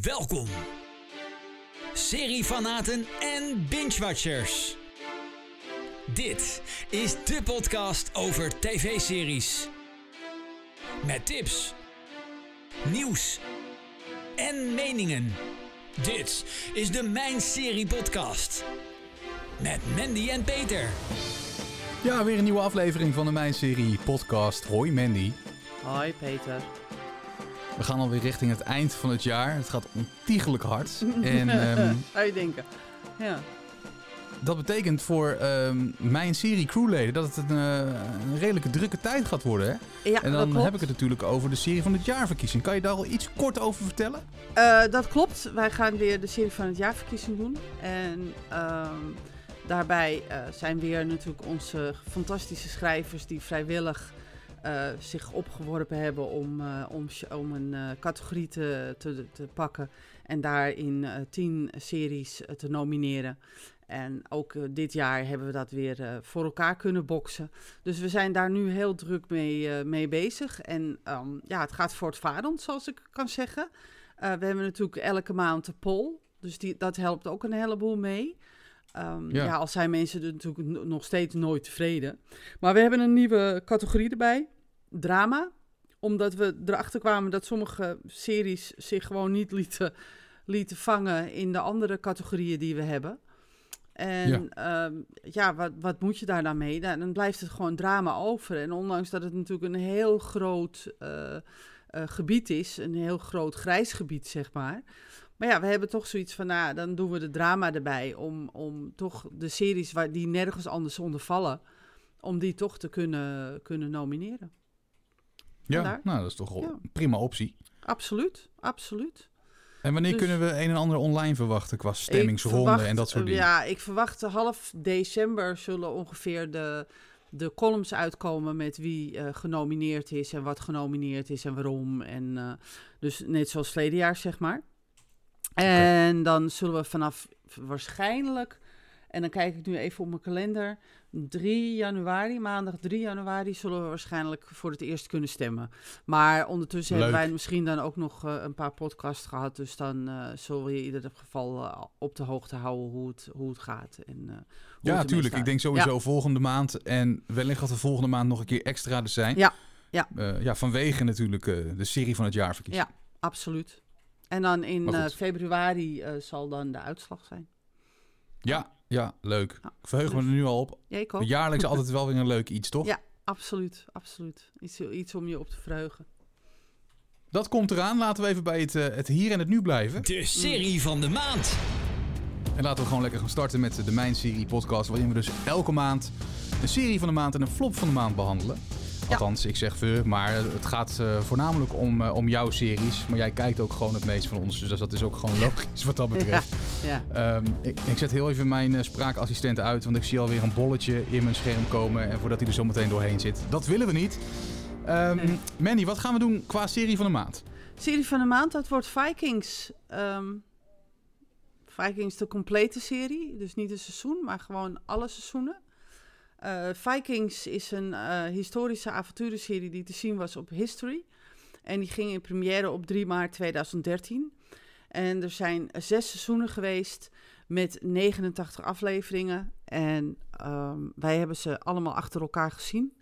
Welkom, seriefanaten en binge-watchers. Dit is de podcast over tv-series. Met tips, nieuws en meningen. Dit is de Mijn Serie Podcast. Met Mandy en Peter. Ja, weer een nieuwe aflevering van de Mijn Serie podcast. Hoi Mandy. Hoi Peter. We gaan alweer richting het eind van het jaar. Het gaat ontiegelijk hard. En ehm, Zou je denken. Ja. dat betekent voor ehm, mijn serie crewleden dat het een, eh, een redelijke drukke tijd gaat worden. Hè? ja en dan heb ik het natuurlijk over de serie van het jaarverkiezing. Kan je daar al iets kort over vertellen? Eh, dat klopt. Wij gaan weer de serie van het jaarverkiezing doen. En ehm, daarbij eh, zijn weer natuurlijk onze fantastische schrijvers die vrijwillig eh, zich opgeworpen hebben om, eh, om, om een eh, categorie te, te, te pakken. En daarin tien series te nomineren. En ook dit jaar hebben we dat weer voor elkaar kunnen boksen. Dus we zijn daar nu heel druk mee, mee bezig. En ehm, ja, het gaat voortvarend, zoals ik kan zeggen. We hebben natuurlijk elke maand de poll. Dus die, dat helpt ook een heleboel mee. Ehm, Ja. ja. al zijn mensen er natuurlijk nog steeds nooit tevreden. Maar we hebben een nieuwe categorie erbij. Drama. Omdat we erachter kwamen dat sommige series zich gewoon niet lieten, lieten vangen in de andere categorieën die we hebben. En ja, ja wat, wat moet je daar dan mee? Nou, dan blijft het gewoon drama over. En ondanks dat het natuurlijk een heel groot eh, eh, gebied is, een heel groot grijs gebied, zeg maar. Maar ja, we hebben toch zoiets van, nou, dan doen we de drama erbij. Om, om toch de series waar die nergens anders onder vallen, om die toch te kunnen, kunnen nomineren. Ja, Vandaar. nou dat is toch Ja. een prima optie. Absoluut, absoluut. En wanneer Dus- kunnen we een en ander online verwachten qua verwacht, en dat soort dingen? Ja, ik verwacht half december zullen ongeveer de, de columns uitkomen met wie eh, genomineerd is en wat genomineerd is en waarom. En, eh, dus net zoals verleden jaar, zeg maar. En dan zullen we vanaf waarschijnlijk, en dan kijk ik nu even op mijn kalender, 3 januari, maandag 3 januari, zullen we waarschijnlijk voor het eerst kunnen stemmen. Maar ondertussen Leuk. hebben wij misschien dan ook nog eh, een paar podcasts gehad. Dus dan eh, zullen we je in ieder geval eh, op de hoogte houden hoe het, hoe het gaat. En, Ja, ermee tuurlijk. staat. Ik denk sowieso volgende maand. En wellicht dat de volgende maand nog een keer extra er zijn. Ja, ja. Ja, vanwege natuurlijk de serie van het jaarverkiezing. Ja. Absoluut. En dan in eh, februari eh, zal dan de uitslag zijn. Ja, ja, leuk. Ja, Ik verheug me dus- er nu al op. Ja, ik ook. Jaarlijks altijd wel weer een leuk iets, toch? Ja. Absoluut, absoluut. Iets, iets om je op te verheugen. Dat komt eraan. Laten we even bij het, eh, het hier en het nu blijven. De serie van de maand. En laten we gewoon lekker gaan starten met de Mijn Serie podcast. Waarin we dus elke maand een serie van de maand en een flop van de maand behandelen. Althans, ik zeg we, maar het gaat eh, voornamelijk om, eh, om jouw series. Maar jij kijkt ook gewoon het meest van ons. Dus dat is ook gewoon logisch wat dat betreft. Ja, Ehm, ik, ik zet heel even mijn eh, spraakassistent uit, want ik zie alweer een bolletje in mijn scherm komen. En voordat hij er zo meteen doorheen zit. Dat willen we niet. Ehm, Nee. Mandy, wat gaan we doen qua serie van de maand? Serie van de maand, dat wordt Vikings. Ehm, Vikings de complete serie. Dus niet een seizoen, maar gewoon alle seizoenen. Eh, Vikings is een eh, historische avonturenserie die te zien was op History. En die ging in première op 3 maart 2013. En er zijn zes seizoenen geweest met 89 afleveringen. En ehm, wij hebben ze allemaal achter elkaar gezien.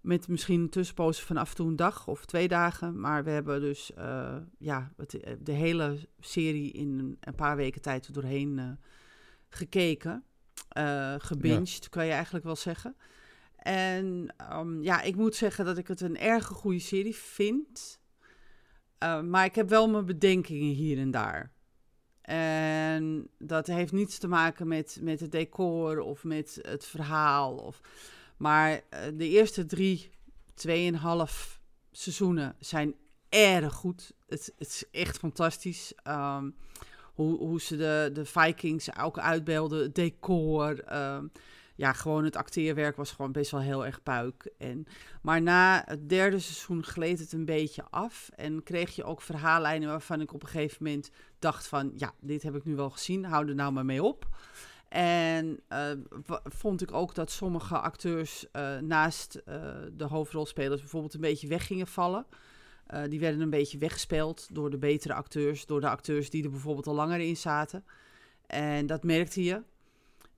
Met misschien een tussenpoze van af en toe een dag of twee dagen. Maar we hebben dus eh, ja, het, eh, de hele serie in een, paar weken tijd doorheen eh, gekeken. Eh gebinged, kan je eigenlijk wel zeggen. En ehm, ja, ik moet zeggen dat ik het een erg goede serie vind. Eh, maar ik heb wel mijn bedenkingen hier en daar. En dat heeft niets te maken met, met het decor of met het verhaal. Of, maar eh, de eerste drie, tweeënhalf seizoenen zijn erg goed. Het, het is echt fantastisch. Ehm, hoe, hoe ze de, de Vikings ook uitbeelden, het decor. ehm, ja, gewoon het acteerwerk was gewoon best wel heel erg puik. En, maar na het derde seizoen gleed het een beetje af. En kreeg je ook verhaallijnen waarvan ik op een gegeven moment dacht van... ja, dit heb ik nu wel gezien, hou er nou maar mee op. En eh, wa- vond ik ook dat sommige acteurs eh, naast eh, de hoofdrolspelers bijvoorbeeld een beetje weg gingen vallen. Eh, die werden een beetje weggespeeld door de betere acteurs, door de acteurs die er bijvoorbeeld al langer in zaten. En dat merkte je.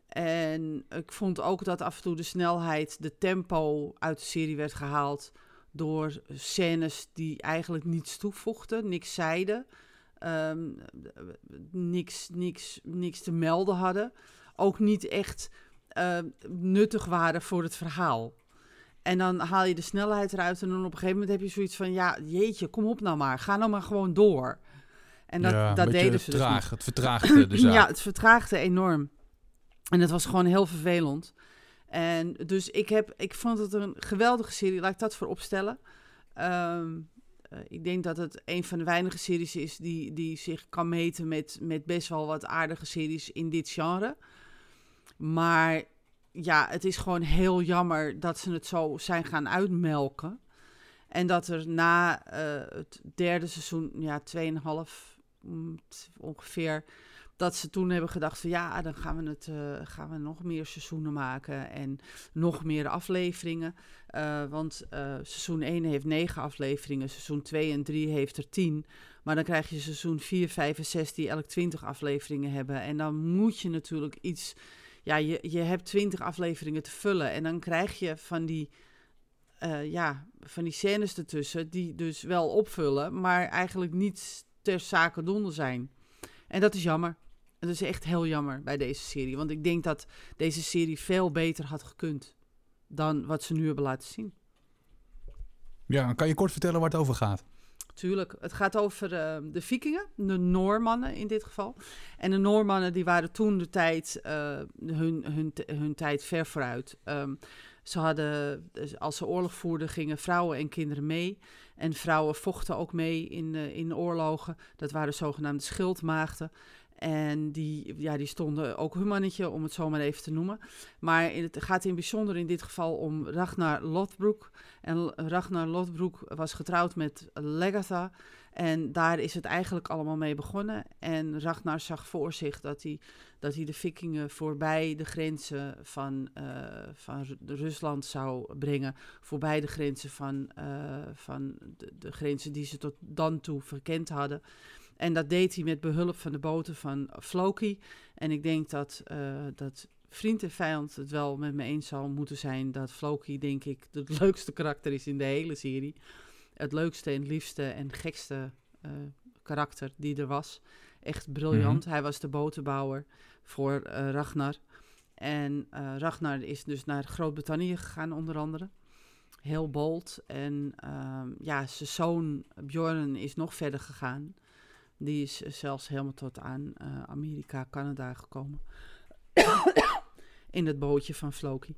En ik vond ook dat af en toe de snelheid, de tempo uit de serie werd gehaald door scènes die eigenlijk niets toevoegden, niks zeiden, ehm, niks, niks, niks te melden hadden. Ook niet echt uh, nuttig waren voor het verhaal. En dan haal je de snelheid eruit en dan op een gegeven moment heb je zoiets van... ja, jeetje, kom op nou maar, ga nou maar gewoon door. En dat, ja, dat deden ze traag, dus Het vertraagde dus Ja, het vertraagde enorm. En het was gewoon heel vervelend. En dus ik, heb, ik vond het een geweldige serie, laat ik dat voor opstellen. Ehm, eh, ik denk dat het een van de weinige series is die, die zich kan meten met, met best wel wat aardige series in dit genre. Maar ja, het is gewoon heel jammer dat ze het zo zijn gaan uitmelken. En dat er na uh, het derde seizoen, ja, 2,5 mm, ongeveer, dat ze toen hebben gedacht van ja, dan gaan we, het, uh, gaan we nog meer seizoenen maken en nog meer afleveringen. Uh, want seizoen 1 heeft 9 afleveringen, seizoen 2 en 3 heeft er 10. Maar dan krijg je seizoen 4, 5 en 6 die elk 20 afleveringen hebben. En dan moet je natuurlijk iets ja, je, je hebt twintig afleveringen te vullen. En dan krijg je van die, uh, ja, van die scènes ertussen die dus wel opvullen, maar eigenlijk niet ter zake doende zijn. En dat is jammer. En dat is echt heel jammer bij deze serie. Want ik denk dat deze serie veel beter had gekund dan wat ze nu hebben laten zien. Ja, kan je kort vertellen waar het over gaat? Tuurlijk. Het gaat over uh, de vikingen, de Noormannen in dit geval. En de Noormannen die waren toen de tijd, uh, hun, hun, hun tijd ver vooruit. Um, ze hadden, dus als ze oorlog voerden, gingen vrouwen en kinderen mee. En vrouwen vochten ook mee in, uh, in oorlogen. Dat waren zogenaamde schildmaagden. En die, ja, die stonden ook hun mannetje, om het zo maar even te noemen. Maar het gaat in bijzonder in dit geval om Ragnar Lothbrok. En Ragnar Lothbrok was getrouwd met Legatha. En daar is het eigenlijk allemaal mee begonnen. En Ragnar zag voor zich dat hij, dat hij de vikingen voorbij de grenzen van, uh, van Rusland zou brengen. Voorbij de grenzen van, uh, van de grenzen die ze tot dan toe verkend hadden. En dat deed hij met behulp van de boten van Floki. En ik denk dat, uh, dat vriend en vijand het wel met me eens zal moeten zijn dat Floki, denk ik, het leukste karakter is in de hele serie. Het leukste en liefste en gekste uh, karakter die er was. Echt briljant. Mm -hmm. Hij was de botenbouwer voor uh, Ragnar. En Ragnar is dus naar Groot-Brittannië gegaan, onder andere. Heel bold. En ja, zijn zoon Bjorn is nog verder gegaan. Die is zelfs helemaal tot aan uh, Amerika, Canada gekomen. in het bootje van Floki.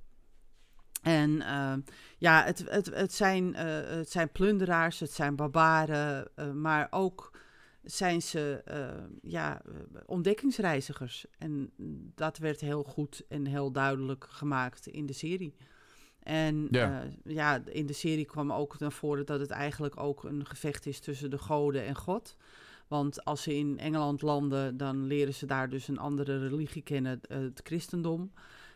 En uh, ja, het, het, het, zijn, uh, het zijn plunderaars, het zijn barbaren, maar ook zijn ze ja, ontdekkingsreizigers. En dat werd heel goed en heel duidelijk gemaakt in de serie. En ja. Uh, ja. in de serie kwam ook naar voren dat het eigenlijk ook een gevecht is tussen de goden en God. Want als ze in Engeland landen, dan leren ze daar dus een andere religie kennen, het christendom.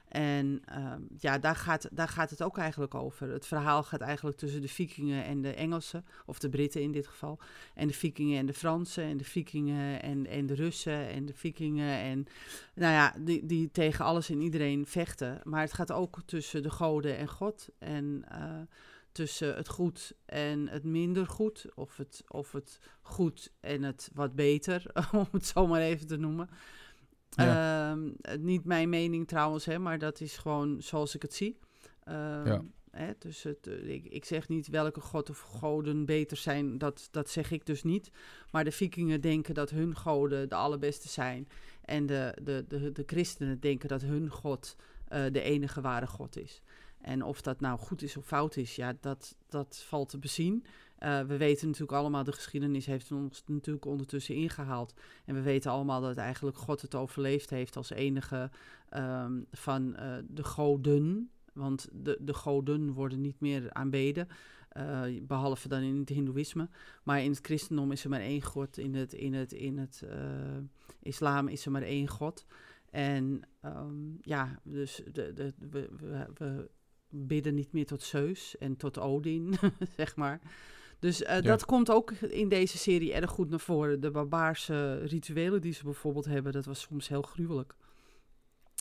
En uh, ja, daar gaat, daar gaat het ook eigenlijk over. Het verhaal gaat eigenlijk tussen de vikingen en de Engelsen, of de Britten in dit geval. En de vikingen en de Fransen, en de vikingen en, en de Russen en de vikingen. En nou ja, die, die tegen alles en iedereen vechten. Maar het gaat ook tussen de goden en God. En uh, tussen het goed en het minder goed, of het, of het goed en het wat beter, om het zo maar even te noemen. Ja. Uh, niet mijn mening trouwens, hè, maar dat is gewoon zoals ik het zie. Ja. hè, dus het, ik, ik, zeg niet welke god of goden beter zijn, dat, dat zeg ik dus niet. Maar de vikingen denken dat hun goden de allerbeste zijn. En de, de, de, de christenen denken dat hun god uh, de enige ware god is. En of dat nou goed is of fout is, ja, dat, dat valt te bezien. Uh, we weten natuurlijk allemaal, de geschiedenis heeft ons natuurlijk ondertussen ingehaald. En we weten allemaal dat eigenlijk God het overleefd heeft als enige um, van uh, de goden. Want de, de goden worden niet meer aanbeden, uh, behalve dan in het hindoeïsme. Maar in het christendom is er maar één God, in het, in het, in het islam is er maar één God. En um, ja, dus de, de, we, we bidden niet meer tot Zeus en tot Odin, zeg maar. Dus eh, dat komt ook in deze serie erg goed naar voren. De barbaarse rituelen die ze bijvoorbeeld hebben, dat was soms heel gruwelijk.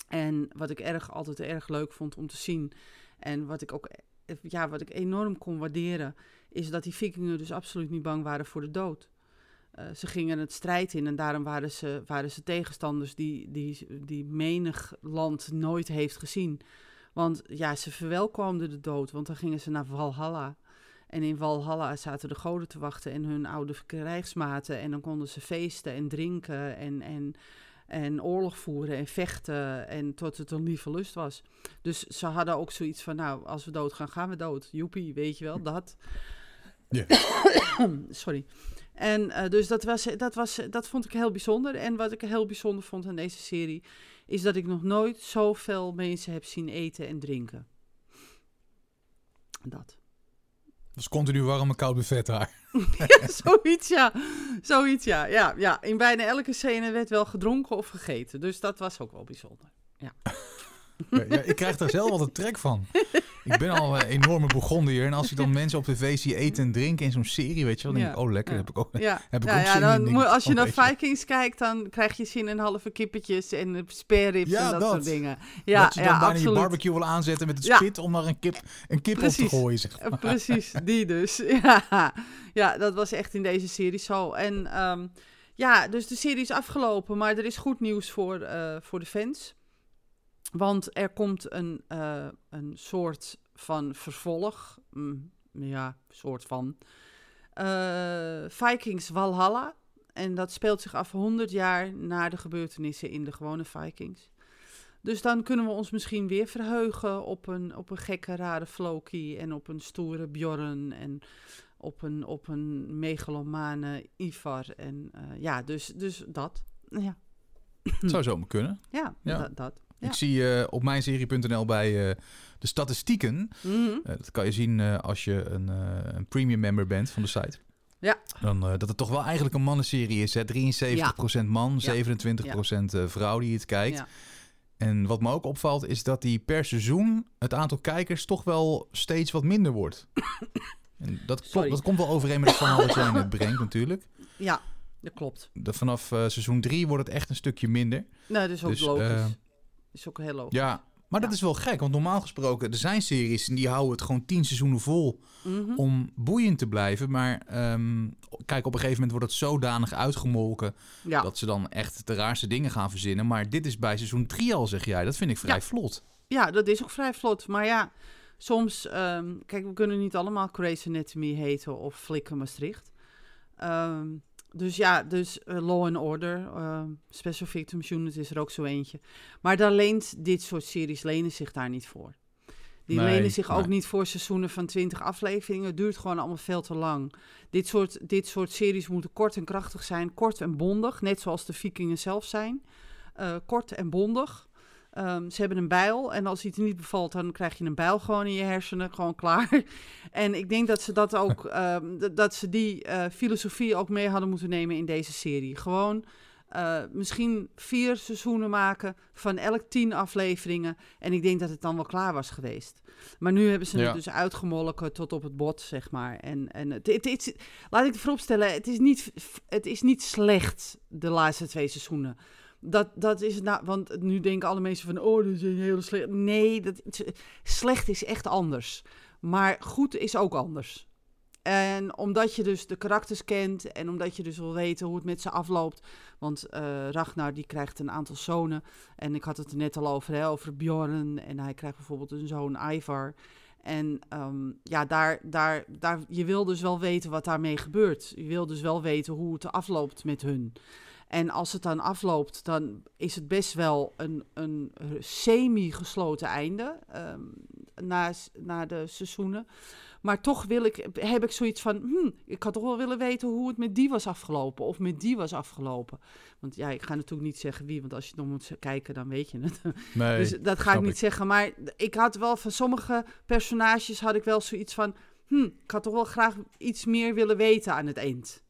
En wat ik erg, altijd erg leuk vond om te zien, en wat ik ook eh, ja, wat ik enorm kon waarderen, is dat die vikingen dus absoluut niet bang waren voor de dood. Uh, ze gingen het strijd in en daarom waren ze, waren ze tegenstanders die, die, die menig land nooit heeft gezien. Want ja, ze verwelkomden de dood, want dan gingen ze naar Valhalla. En in Valhalla zaten de goden te wachten en hun oude krijgsmaten. En dan konden ze feesten en drinken en, en, en oorlog voeren en vechten. En tot het een lieve lust was. Dus ze hadden ook zoiets van, nou, als we dood gaan, gaan we dood. Joepie, weet je wel, dat. Ja. Sorry. En uh, dus dat, was, dat, was, dat vond ik heel bijzonder. En wat ik heel bijzonder vond aan deze serie... is dat ik nog nooit zoveel mensen heb zien eten en drinken. Dat. Dus continu warm en koud buffet daar. ja, zoiets ja. Zoiets ja. ja. Ja, in bijna elke scène werd wel gedronken of gegeten. Dus dat was ook wel bijzonder. Ja. ja, ik krijg daar zelf altijd trek van. Ik ben al een enorme begonnen hier. En als ik dan mensen op tv zie eten en drinken in zo'n serie, weet je wel, dan denk ik, oh lekker, heb ik ook, ja. heb ik ook ja, zin dan in. moet, als je oh, naar Vikings kijkt, dan krijg je zin in halve kippetjes en spareribs Ja, en dat, dat. soort dingen. Ja, dat je dan bijna absoluut. je barbecue wil aanzetten met het spit om daar een kip, een kip op te gooien. Zeg Eh, maar. Precies, die dus. Ja. ja, dat was echt in deze serie zo. En ehm, ja, dus de serie is afgelopen, maar er is goed nieuws voor, eh, voor de fans. Want er komt een, eh, een soort van vervolg. Mm, ja, soort van. Eh, Vikings Valhalla. En dat speelt zich af 100 jaar na de gebeurtenissen in de gewone Vikings. Dus dan kunnen we ons misschien weer verheugen op een, op een gekke, rare Floki en op een stoere Bjorn en op een, op een megalomane Ivar. En eh, ja, dus, dus dat. Ja, Het zou zomaar kunnen. ja, Ja. Dat, dat. Ja. Ik zie eh, op mijnserie.nl bij eh, de statistieken. Mhm. eh, dat kan je zien als je een, een premium member bent van de site. Ja. Dan, dat het toch wel eigenlijk een mannenserie is. Hè? 73% man, Ja. 27% eh, vrouw die het kijkt. Ja. En wat me ook opvalt is dat die per seizoen het aantal kijkers toch wel steeds wat minder wordt. en dat, klopt, dat komt wel overeen met het verhaal dat jij net brengt natuurlijk. ja, dat klopt. De, vanaf seizoen 3 wordt het echt een stukje minder. Nou, dat is ook Dus, logisch. Is ook heel logisch. Ja, maar dat is wel gek. Want normaal gesproken, er zijn series en die houden het gewoon 10 seizoenen vol Mhm. om boeiend te blijven. Maar ehm, kijk, op een gegeven moment wordt het zodanig uitgemolken ja. dat ze dan echt de raarste dingen gaan verzinnen. Maar dit is bij seizoen 3 al, zeg jij. Dat vind ik vrij Ja. vlot. Ja, dat is ook vrij vlot. Maar ja, soms... ehm, kijk, we kunnen niet allemaal Grey's Anatomy heten of Flikken Maastricht. Ehm, dus ja, dus eh, Law and Order, ehm, Special Victims Unit is er ook zo eentje. Maar daar leent dit soort series lenen zich daar niet voor. Die Nee, lenen zich ook niet voor seizoenen van 20 afleveringen. Het duurt gewoon allemaal veel te lang. Dit soort, dit soort series moeten kort en krachtig zijn. Kort en bondig, net zoals de vikingen zelf zijn. Eh, kort en bondig. Ehm, ze hebben een bijl en als iets niet bevalt, dan krijg je een bijl gewoon in je hersenen, gewoon klaar. En ik denk dat ze dat ook, ehm, dat ze die eh, filosofie ook mee hadden moeten nemen in deze serie. Gewoon eh, misschien vier seizoenen maken van elk tien afleveringen. En ik denk dat het dan wel klaar was geweest. Maar nu hebben ze Ja. het dus uitgemolken tot op het bot, zeg maar. En, en het, het, het- laat ik het vooropstellen, het is, niet, het is niet slecht, de laatste twee seizoenen. Dat, dat is nou, want nu denken alle mensen van, oh, dat is hele slecht. Nee, dat, slecht is echt anders. Maar goed is ook anders. En omdat je dus de karakters kent en omdat je dus wil weten hoe het met ze afloopt. Want eh, Ragnar die krijgt een aantal zonen. En ik had het er net al over, hè, over Bjorn. En hij krijgt bijvoorbeeld een zoon Ivar. En ehm, ja, daar, daar, daar, je wil dus wel weten wat daarmee gebeurt. Je wil dus wel weten hoe het afloopt met hun. En als het dan afloopt, dan is het best wel een, een semi-gesloten einde ehm, na, na de seizoenen. Maar toch wil ik, heb ik zoiets van, hmm, ik had toch wel willen weten hoe het met die was afgelopen. Of met die was afgelopen. Want ja, ik ga natuurlijk niet zeggen wie, want als je nog moet kijken, dan weet je het. Nee, dus dat ga ik niet ik. zeggen. Maar ik had wel van sommige personages had ik wel zoiets van, hmm, ik had toch wel graag iets meer willen weten aan het eind.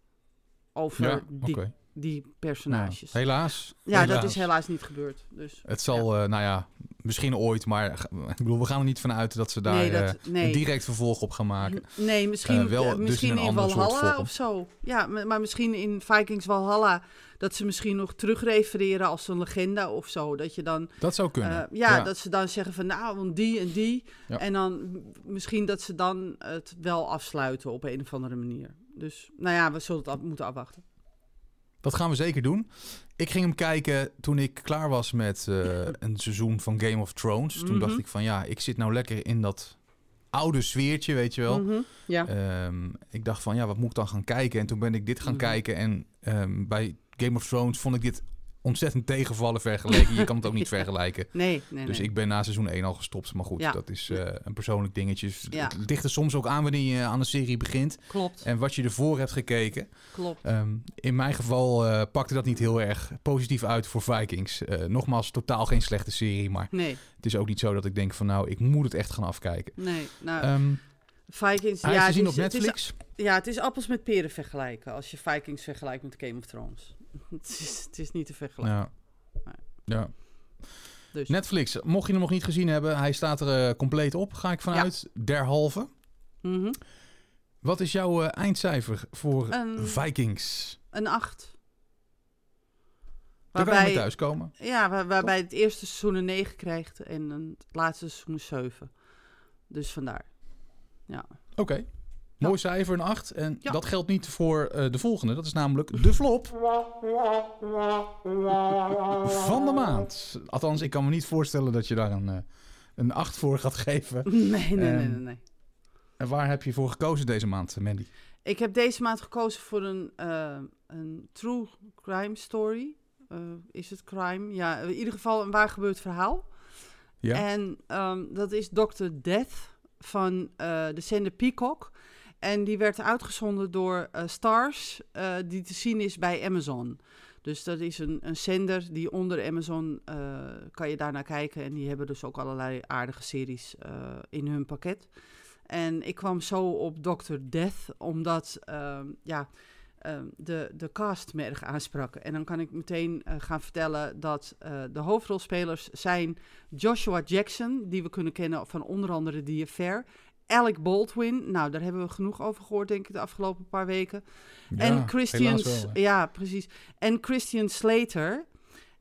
Over Ja, die, oké. Die personages. Nou, helaas. Ja, dat is helaas niet gebeurd. Dus, Het zal, eh, nou ja, misschien ooit, maar ik bedoel, we gaan er niet vanuit dat ze daar nee, dat, eh, nee. een direct vervolg op gaan maken. Nee, misschien, Eh, wel dus in misschien in, Valhalla of zo. Ja, maar, misschien in Vikings Valhalla dat ze misschien nog terugrefereren als een legende of zo. Dat je dan, Dat zou kunnen. ja, dat ze dan zeggen van nou, want die en die. Ja. En dan misschien dat ze dan het wel afsluiten op een of andere manier. Dus nou ja, we zullen het af- moeten afwachten. Dat gaan we zeker doen. Ik ging hem kijken toen ik klaar was met eh, een seizoen van Game of Thrones. Toen Mhm. dacht ik van ja, ik zit nou lekker in dat oude sfeertje, weet je wel. Mhm, ja. Ehm, ik dacht van ja, wat moet ik dan gaan kijken? En toen ben ik dit gaan Mhm. kijken kijken. En ehm, bij Game of Thrones vond ik dit ontzettend tegenvallen vergeleken. Je kan het ook niet vergelijken. Nee, nee, Dus nee. ik ben na seizoen 1 al gestopt. Maar goed, Ja. dat is eh, een persoonlijk dingetje. Ja. Het ligt er soms ook aan wanneer je aan een serie begint. Klopt, En wat je ervoor hebt gekeken. klopt. Ehm, in mijn geval eh, pakte dat niet heel erg positief uit voor Vikings. Eh, nogmaals, totaal geen slechte serie. Maar Nee, het is ook niet zo dat ik denk van nou, ik moet het echt gaan afkijken. nee. Nou, Ehm Vikings, hij ja, is te het zien is- op het is- Netflix. Ja, het is appels met peren vergelijken als je Vikings vergelijkt met Game of Thrones. het, is, het is niet te vergelijken. Ja. ja. Dus. Netflix, mocht je hem nog niet gezien hebben, hij staat er eh, compleet op, ga ik vanuit. Derhalve. Mhm. Wat is jouw eh, eindcijfer voor Een- Vikings? Een 8. Daar Waarbij, thuiskomen. ja, waar- waarbij het eerste seizoen een 9 krijgt en het laatste seizoen een 7. Dus vandaar. Oké. Mooi cijfer, een 8. En Ja. dat geldt niet voor eh, de volgende. Dat is namelijk de flop van de maand. Althans, ik kan me niet voorstellen dat je daar een, eh, een 8 voor gaat geven. Nee, nee, nee, Ehm, nee, nee. En waar heb je voor gekozen deze maand, Mandy? Ik heb deze maand gekozen voor een, eh, een true crime story. Is het crime? Ja, in ieder geval een waar gebeurd verhaal. Ja? En ehm, dat is Dr. Death van de zender Peacock. En die werd uitgezonden door eh, Stars, eh, die te zien is bij Amazon. Dus dat is een, een zender die onder Amazon eh, kan je daarnaar kijken. En die hebben dus ook allerlei aardige series in hun pakket. En ik kwam zo op Dr. Death, omdat ehm, ja, ehm, de, de cast me erg aansprak. En dan kan ik meteen gaan vertellen dat de hoofdrolspelers zijn Joshua Jackson, die we kunnen kennen van onder andere The. Alec Baldwin, nou daar hebben we genoeg over gehoord denk ik de afgelopen paar weken. Ja, en Christian, helaas wel, hè. ja precies. En Christian Slater.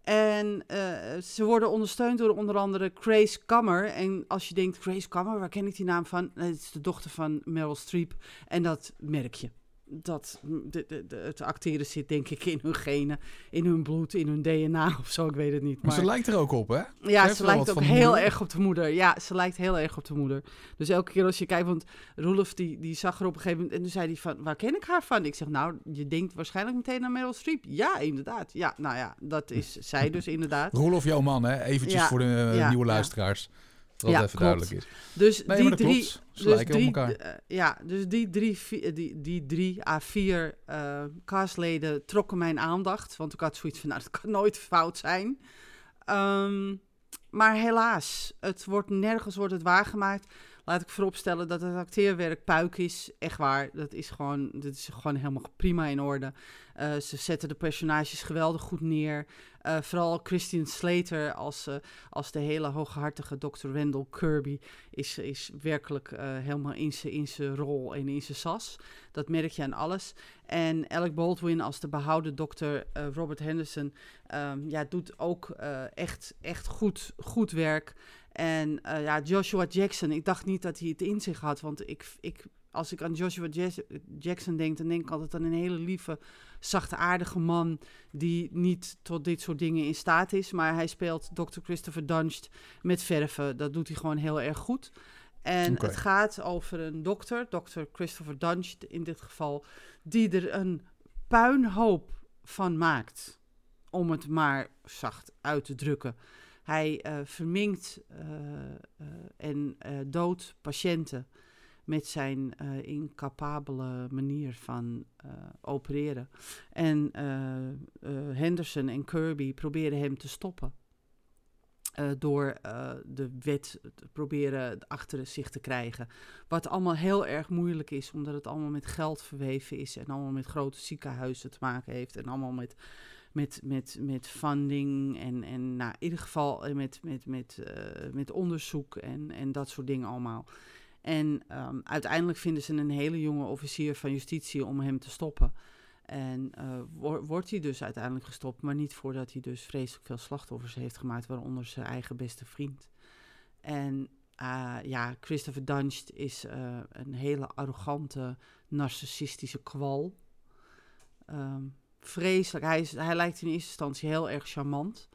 En eh, ze worden ondersteund door onder andere Grace Kammer. En als je denkt, Grace Kammer, waar ken ik die naam van? Nee, het is de dochter van Meryl Streep. En dat merk je. Dat de, de, de- het acteren zit denk ik in hun genen, in hun bloed, in hun DNA of zo, ik weet het niet. Maar ze lijkt er ook op, hè? Ja, ze lijkt ook heel moeder. erg op de moeder. Ja, ze lijkt heel erg op de moeder. Dus elke keer als je kijkt, want Roelof die, die zag er op een gegeven moment... en toen zei hij van, waar ken ik haar van? Ik zeg, nou, je denkt waarschijnlijk meteen aan Meryl Streep. Ja, inderdaad. Ja, nou ja, dat is zij dus inderdaad. Roelof, jouw man, hè? Eventjes Ja, voor de eh, ja, nieuwe ja. Dat Ja, even klopt. duidelijk is. Dus Nee, die drie... klopt. Ze Dus lijken op drie, elkaar. eh, ja, dus die drie, vi- die, die drie à vier eh castleden trokken mijn aandacht. Want ik had zoiets van, nou, dat kan nooit fout zijn. Ehm, maar helaas, het wordt nergens wordt het waargemaakt. Laat ik vooropstellen dat het acteerwerk puik is. Echt waar, dat is gewoon, dat is gewoon helemaal prima in orde. Eh, ze zetten de personages geweldig goed neer. Eh, vooral Christian Slater als, eh, als de hele hooghartige Dr. Randall Kirby is, is werkelijk helemaal in zijn rol en in zijn sas. Dat merk je aan alles. En Alec Baldwin als de behouden dokter Robert Henderson ehm, ja, doet ook echt, echt goed, goed werk. En eh, ja, Joshua Jackson, ik dacht niet dat hij het in zich had. Want ik, ik, als ik aan Joshua Jackson denk, dan denk ik altijd aan een hele lieve, zachtaardige man die niet tot dit soort dingen in staat is. Maar hij speelt Dr. Christopher Dunst met verven. Dat doet hij gewoon heel erg goed. En het gaat over een dokter, Dr. Christopher Dunst in dit geval, die er een puinhoop van maakt. Om het maar zacht uit te drukken. Hij eh, verminkt eh, eh, en doodt patiënten met zijn incapabele manier van opereren. En Henderson en Kirby proberen hem te stoppen. door de wet te proberen achter zich te krijgen. Wat allemaal heel erg moeilijk is, omdat het allemaal met geld verweven is. En allemaal met grote ziekenhuizen te maken heeft. En allemaal met met, met, met funding en, en nou, in ieder geval eh, met, met, met, uh, met onderzoek en, en dat soort dingen allemaal. En um, uiteindelijk vinden ze een hele jonge officier van justitie om hem te stoppen. En uh, wo wordt hij dus uiteindelijk gestopt, maar niet voordat hij dus vreselijk veel slachtoffers heeft gemaakt, waaronder zijn eigen beste vriend. En ja, Christopher Dunst is een hele arrogante, narcissistische kwal. Um, vreselijk. Hij, is, hij lijkt in eerste instantie heel erg charmant.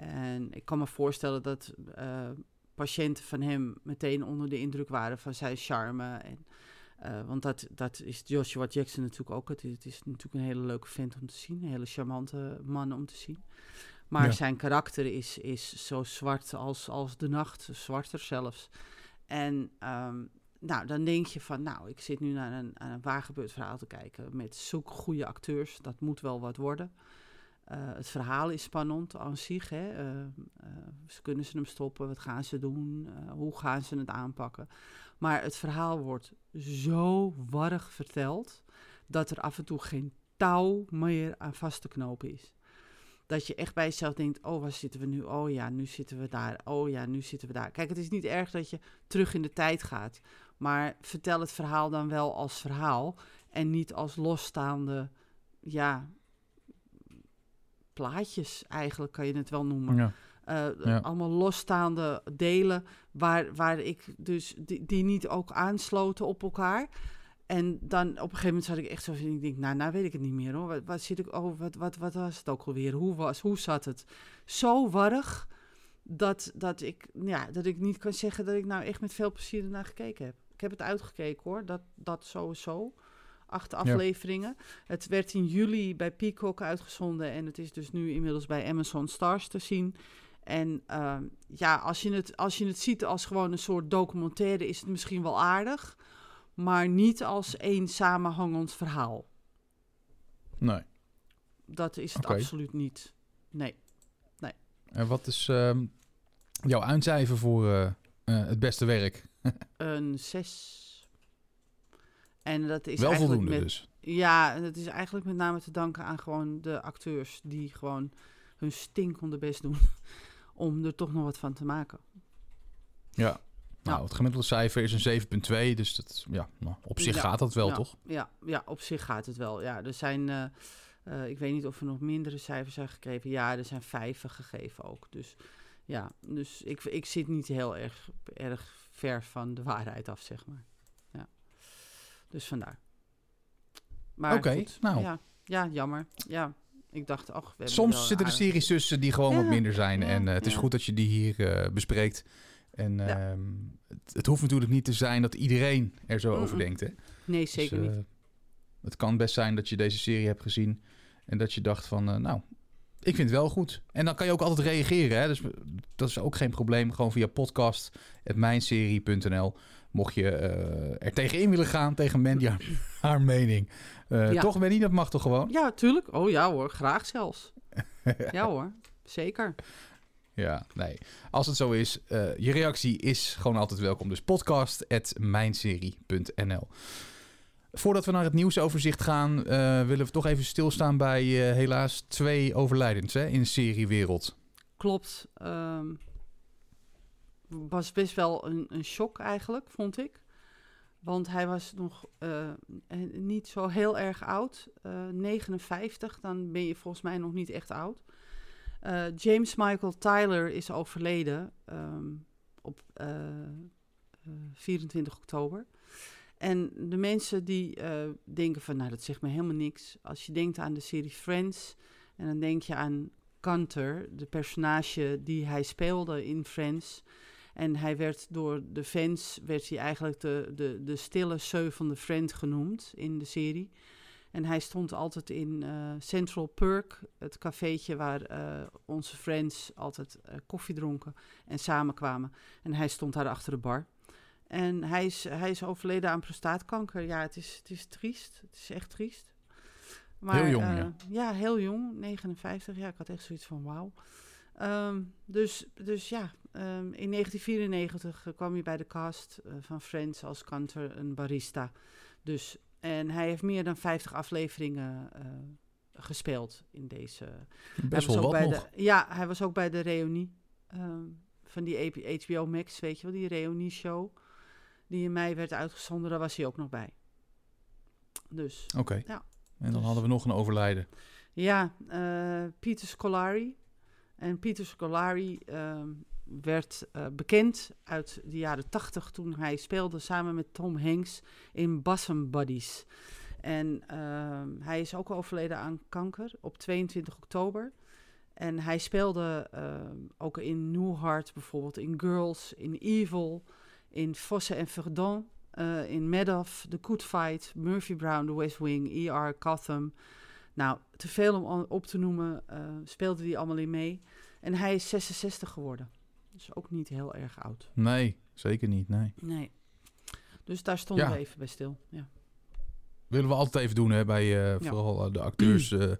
En ik kan me voorstellen dat uh, patiënten van hem meteen onder de indruk waren van zijn charme. En, uh, want dat, dat is Joshua Jackson natuurlijk ook. Het is, het is, natuurlijk een hele leuke vent om te zien. Een hele charmante man om te zien. Maar ja. zijn karakter is, is zo zwart als, als de nacht, zwarter zelfs. En um, nou, dan denk je van, nou, ik zit nu naar een, naar een waargebeurd verhaal te kijken met zulke goede acteurs. Dat moet wel wat worden. Uh, het verhaal is spannend aan zich. Hè? Uh, uh, kunnen ze hem stoppen? Wat gaan ze doen? hoe gaan ze het aanpakken? Maar het verhaal wordt zo warrig verteld dat er af en toe geen touw meer aan vast te knopen is. Dat je echt bij jezelf denkt: oh, waar zitten we nu? Oh ja, nu zitten we daar. Oh ja, nu zitten we daar. Kijk, het is niet erg dat je terug in de tijd gaat. Maar vertel het verhaal dan wel als verhaal. En niet als losstaande, ja, plaatjes eigenlijk kan je het wel noemen. Ja. Uh, Ja. Allemaal losstaande delen waar, waar ik dus die, die niet ook aansloten op elkaar. En dan op een gegeven moment zat ik echt zo van, ik denk, nou, nou weet ik het niet meer hoor. Wat, wat zit ik, oh, wat, wat, wat was het ook alweer? Hoe was, hoe zat het? Zo warrig dat, dat, ik, ja, dat ik niet kan zeggen dat ik nou echt met veel plezier ernaar gekeken heb. Ik heb het uitgekeken hoor, dat, dat sowieso. Acht afleveringen. Het werd in juli bij Peacock uitgezonden en het is dus nu inmiddels bij Amazon Stars te zien. En uh, ja, als je, het, als je het ziet als gewoon een soort documentaire, is het misschien wel aardig, maar niet als één samenhangend verhaal. Nee. Dat is het absoluut niet. Nee. En wat is ehm, jouw eindcijfer voor eh, eh, het beste werk? Een zes. En dat is Wel eigenlijk voldoende met, dus. Ja, en dat is eigenlijk met name te danken aan gewoon de acteurs die gewoon hun stinkende best doen om er toch nog wat van te maken. Ja. Nou, Ja. het gemiddelde cijfer is een 7,2. Dus dat, ja, nou, op zich Ja. gaat dat wel, ja, toch? Ja, ja, op zich gaat het wel. Ja, er zijn, eh, eh, ik weet niet of er nog mindere cijfers zijn gegeven. Ja, er zijn vijven gegeven ook. Dus ja, dus ik, ik zit niet heel erg, erg ver van de waarheid af, zeg maar. Dus vandaar. Maar Oké, nou. Ja, ja, jammer. Ja, ik dacht, ach, we hebben Soms zitten er series tussen die gewoon wat minder zijn. ja, en eh, het is goed dat je die hier eh, bespreekt. En ehm, het, het hoeft natuurlijk niet te zijn dat iedereen er zo over denkt. Hè? Nee, zeker Dus, niet. eh, Het kan best zijn dat je deze serie hebt gezien en dat je dacht van, nou, ik vind het wel goed. En dan kan je ook altijd reageren. Hè? Dus dat is ook geen probleem. Gewoon via podcast.mijnserie.nl. Mocht je eh, er tegenin willen gaan, tegen Mandy haar, haar mening. Eh, Ja. Toch, Mandy? Dat mag toch gewoon? Ja, tuurlijk. Oh ja hoor, graag zelfs. ja hoor, zeker. Ja, nee. Als het zo is, eh, je reactie is gewoon altijd welkom. Dus podcast.mijnserie.nl Voordat we naar het nieuwsoverzicht gaan, willen we toch even stilstaan bij helaas twee overlijdens hè, in seriewereld. Klopt. ehm, was best wel een, een shock eigenlijk, vond ik. Want hij was nog eh, eh, niet zo heel erg oud. eh, 59, dan ben je volgens mij nog niet echt oud. Eh, James Michael Tyler is overleden ehm, op eh, eh, 24 oktober. En de mensen die eh, denken van, nou dat zegt me helemaal niks. Als je denkt aan de serie Friends en dan denk je aan Gunter, de personage die hij speelde in Friends. En hij werd door de fans, werd hij eigenlijk de, de, de stille zeuvende friend genoemd in de serie. En hij stond altijd in eh, Central Perk, het cafeetje waar eh, onze friends altijd eh, koffie dronken en samenkwamen. En hij stond daar achter de bar. En hij is, hij is overleden aan prostaatkanker. Ja, het is, het is triest. Het is echt triest. Maar, Heel jong, ja. Ja, heel jong. 59. Ja, ik had echt zoiets van wauw. Ehm, dus, dus ja, ehm, in 1994 eh, kwam hij bij de cast eh, van Friends als kanter een barista. Dus, en hij heeft meer dan 50 afleveringen eh, gespeeld in deze. Best wel ook wat bij nog. De, ja, hij was ook bij de reunie ehm, van die HBO Max, weet je wel, die reunie-show. Die in mei werd uitgezonden, daar was hij ook nog bij. Dus Oké. Ja. En dan Dus- hadden we nog een overlijden. ja, eh Peter Scolari. En Peter Scolari ehm, werd eh, bekend uit de jaren tachtig toen hij speelde samen met Tom Hanks in Bosom Buddies. En ehm, hij is ook overleden aan kanker op 22 oktober. En hij speelde ehm, ook in Newhart bijvoorbeeld, in Girls, in Evil, in Fosse en Verdun, eh, in Madoff, The Good Fight, Murphy Brown, The West Wing, ER, Gotham. Nou, te veel om op te noemen, eh, speelde hij allemaal in mee. En hij is 66 geworden. Dus ook niet heel erg oud. Nee, zeker niet. Nee. Nee. Dus daar stonden Ja. we even bij stil. Ja. Willen we altijd even doen hè, bij eh, vooral eh, de acteurs eh,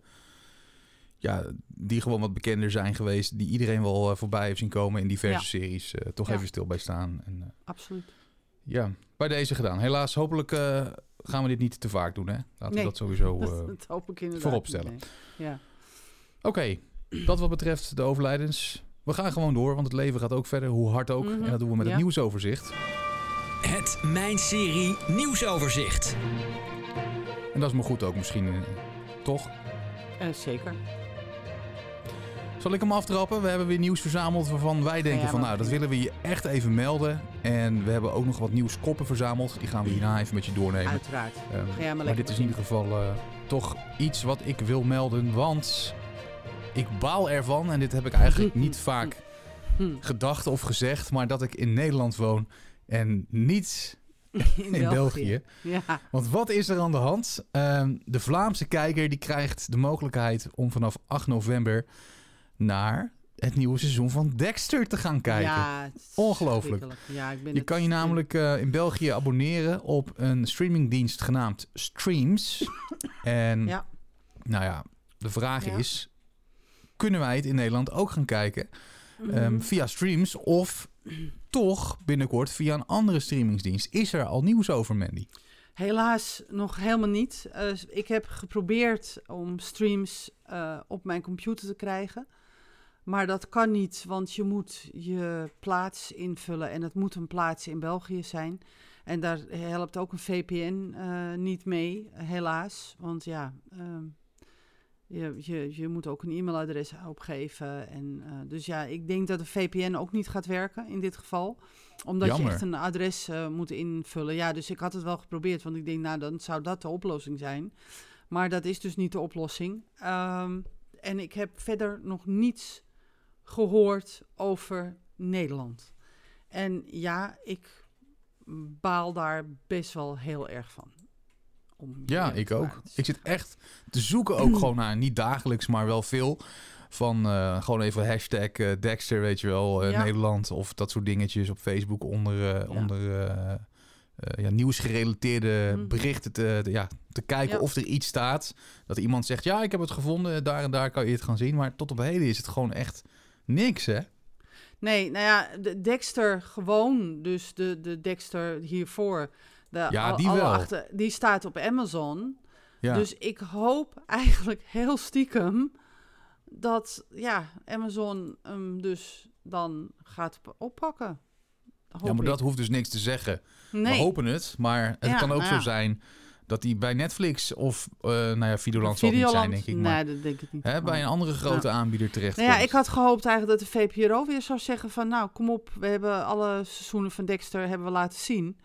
ja, die gewoon wat bekender zijn geweest. Die iedereen wel voorbij heeft zien komen in diverse series. toch even stil bij staan. En, Absoluut. ja, bij deze gedaan. Helaas, hopelijk gaan we dit niet te vaak doen. Hè? Laten we dat sowieso... Dat, hoop ik inderdaad. voorop niet, stellen. nee. Ja. Oké, dat wat betreft de overlijdens. We gaan gewoon door, want het leven gaat ook verder, hoe hard ook. Mhm, En dat doen we met het nieuwsoverzicht. Het Mijn Serie Nieuwsoverzicht. En dat is maar goed ook misschien, eh, toch? Eh, zeker. Zal ik hem aftrappen? We hebben weer nieuws verzameld waarvan wij denken Ja, van... nou, dat willen we je echt even melden. En we hebben ook nog wat nieuwskoppen verzameld. Die gaan we hierna even met je doornemen. Uiteraard. Ehm, maar dit is in ieder geval eh, toch iets wat ik wil melden. Want ik baal ervan, en dit heb ik eigenlijk niet vaak Hm. gedacht of gezegd... maar dat ik in Nederland woon en niet in, België. Ja. Want wat is er aan de hand? Ehm, de Vlaamse kijker die krijgt de mogelijkheid om vanaf 8 november naar het nieuwe seizoen van Dexter te gaan kijken. Ja, Ongelooflijk. Ja, ik ben Je het- kan je namelijk eh, in België abonneren op een streamingdienst genaamd Streams. en Ja. nou ja, de vraag is, kunnen wij het in Nederland ook gaan kijken Mhm. ehm, via Streams of toch binnenkort via een andere streamingsdienst? Is er al nieuws over, Mandy? Helaas nog helemaal niet. Eh, ik heb geprobeerd om streams eh, op mijn computer te krijgen. Maar dat kan niet, want je moet je plaats invullen. En het moet een plaats in België zijn. En daar helpt ook een VPN eh, niet mee, helaas. Want ja, ehm, je, je, je moet ook een e-mailadres opgeven. En, eh, dus ja, ik denk dat de VPN ook niet gaat werken in dit geval. Omdat Jammer. je echt een adres eh, moet invullen. Ja, dus ik had het wel geprobeerd, want ik denk, nou, dan zou dat de oplossing zijn. Maar dat is dus niet de oplossing. Ehm, en ik heb verder nog niets gehoord over Nederland. En ja, ik baal daar best wel heel erg van. Om Ja, ik ook. Ik zit echt te zoeken ook gewoon naar, niet dagelijks, maar wel veel. Van eh, gewoon even hashtag eh, Dexter, weet je wel, eh, Ja. Nederland. Of dat soort dingetjes op Facebook onder, Ja. onder ja, nieuwsgerelateerde Mhm. berichten te, te- ja, te kijken Ja. of er iets staat. Dat iemand zegt, ja, ik heb het gevonden, daar en daar kan je het gaan zien. Maar tot op heden is het gewoon echt niks, hè? Nee, nou ja, de Dexter gewoon, dus de, de Dexter hiervoor. De, Ja, al- die wel. achter- die staat op Amazon. Ja. Dus ik hoop eigenlijk heel stiekem dat ja, Amazon hem dus dan gaat oppakken. Hoop ja, maar ik. dat hoeft dus niks te zeggen. nee. We hopen het, maar het Ja, kan ook nou zo zijn dat hij bij Netflix of, eh nou ja, Videoland zal niet zijn, denk ik. Maar Nee, dat denk ik niet. hè, bij een andere grote aanbieder terecht. Nou ja, ik had gehoopt eigenlijk dat de VPRO weer zou zeggen van... nou, kom op, we hebben alle seizoenen van Dexter hebben we laten zien.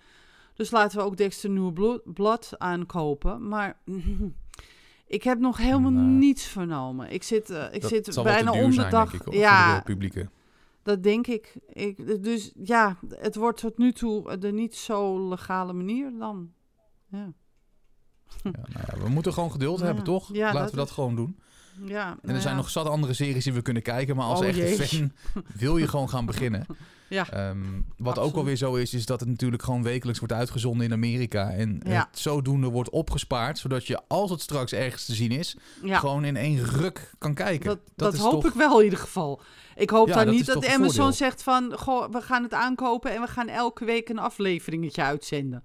Dus laten we ook Dexter Blo- Blood aankopen. Maar ik heb nog helemaal Nou, niets vernomen. Ik zit, eh, ik zit bijna om de zijn, dag... ik, ja, de publieke. dat denk ik. ik. Dus ja, het wordt tot nu toe de niet zo legale manier dan. Ja, Ja, nou ja, we moeten gewoon geduld Ja. hebben, toch? Laten dat we dat is- gewoon doen. ja En nou er zijn ja. nog zat andere series die we kunnen kijken, maar als Oh, echte jee. fan wil je gewoon gaan beginnen. Ja, Ehm, wat ook alweer zo is, is dat het natuurlijk gewoon wekelijks wordt uitgezonden in Amerika. En Ja. het zodoende wordt opgespaard, zodat je als het straks ergens te zien is, ja. gewoon in één ruk kan kijken. Dat, hoop toch- ik wel in ieder geval. Ik hoop dan dat niet dat Amazon voordeel. zegt van... Goh, we gaan het aankopen en we gaan elke week een afleveringetje uitzenden.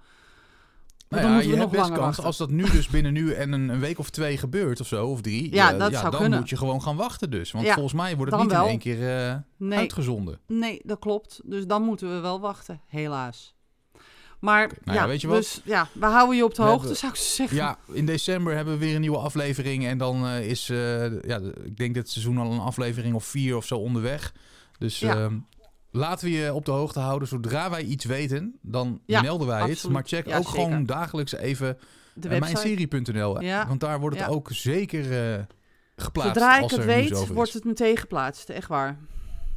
Nou dan ja, moeten je hebt best langer kans wachten. als dat nu dus binnen nu en een, een week of twee gebeurt of zo, of drie. Ja, eh, dat zou dan kunnen. moet je gewoon gaan wachten dus. Want Ja, volgens mij wordt het dan niet wel. in één keer eh, Nee, uitgezonden. nee, dat klopt. Dus dan moeten we wel wachten, helaas. Maar nou ja, ja, weet je wat? dus ja, we houden je op de We hoogte, hebben- zou ik zeggen. Ja, in december hebben we weer een nieuwe aflevering. En dan eh, is, eh, ja, de- ik denk dit seizoen al een aflevering of vier of zo onderweg. Dus Ja. ehm, laten we je op de hoogte houden. Zodra wij iets weten, dan Ja, melden wij het. Maar check Ja, ook zeker. gewoon dagelijks even website. mijnserie.nl. Ja. Want daar wordt het ook zeker eh, geplaatst. Zodra ik als het weet, wordt het meteen geplaatst. Echt waar.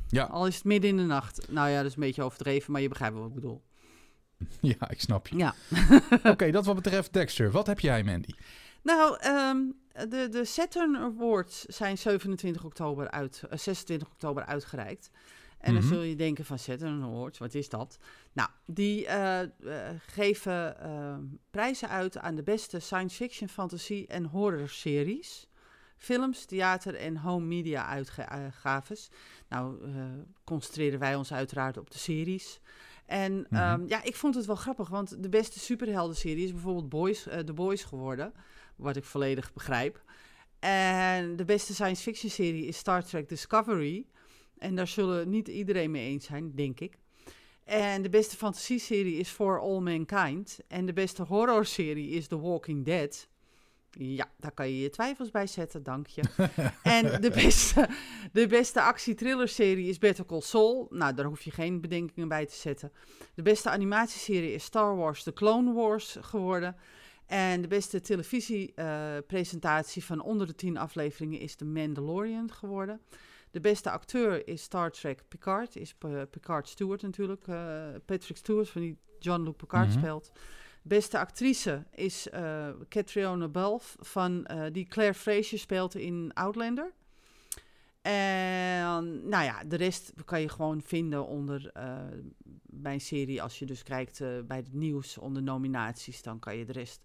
Ja. Al is het midden in de nacht. Nou ja, dat is een beetje overdreven, maar je begrijpt wat ik bedoel. Ja, ik snap je. Ja. Oké, dat wat betreft Dexter. Wat heb jij, Mandy? Nou, ehm, de, de Saturn Awards zijn 27 oktober uit, eh, 26 oktober uitgereikt. En Mhm. dan zul je denken van Saturn Awards, wat is dat? Nou, die eh, eh, geven eh, prijzen uit aan de beste science fiction, fantasie en horror series. Films, theater en home media uitgaves. Nou, eh, concentreren wij ons uiteraard op de series. En Mhm. ehm, ja, ik vond het wel grappig, want de beste superhelden-serie is bijvoorbeeld Boys, The Boys geworden. Wat ik volledig begrijp. En de beste science fiction-serie is Star Trek Discovery. En daar zullen niet iedereen mee eens zijn, denk ik. En de beste fantasieserie is For All Mankind. En de beste horrorserie is The Walking Dead. Ja, daar kan je je twijfels bij zetten, dank je. en de beste, de beste actie-thriller-serie is Better Call Saul. Nou, daar hoef je geen bedenkingen bij te zetten. De beste animatieserie is Star Wars The Clone Wars geworden. En de beste televisiepresentatie van onder de tien afleveringen is The Mandalorian geworden. De beste acteur is Star Trek Picard, is Picard Stewart natuurlijk. eh, Patrick Stewart, van die John-Luc Picard Mhm. speelt. Beste actrice is eh Catriona Balfe, van, eh, die Claire Fraser speelt in Outlander. En nou ja, de rest kan je gewoon vinden onder eh, mijn serie. Als je dus kijkt bij het nieuws onder nominaties, dan kan je de rest.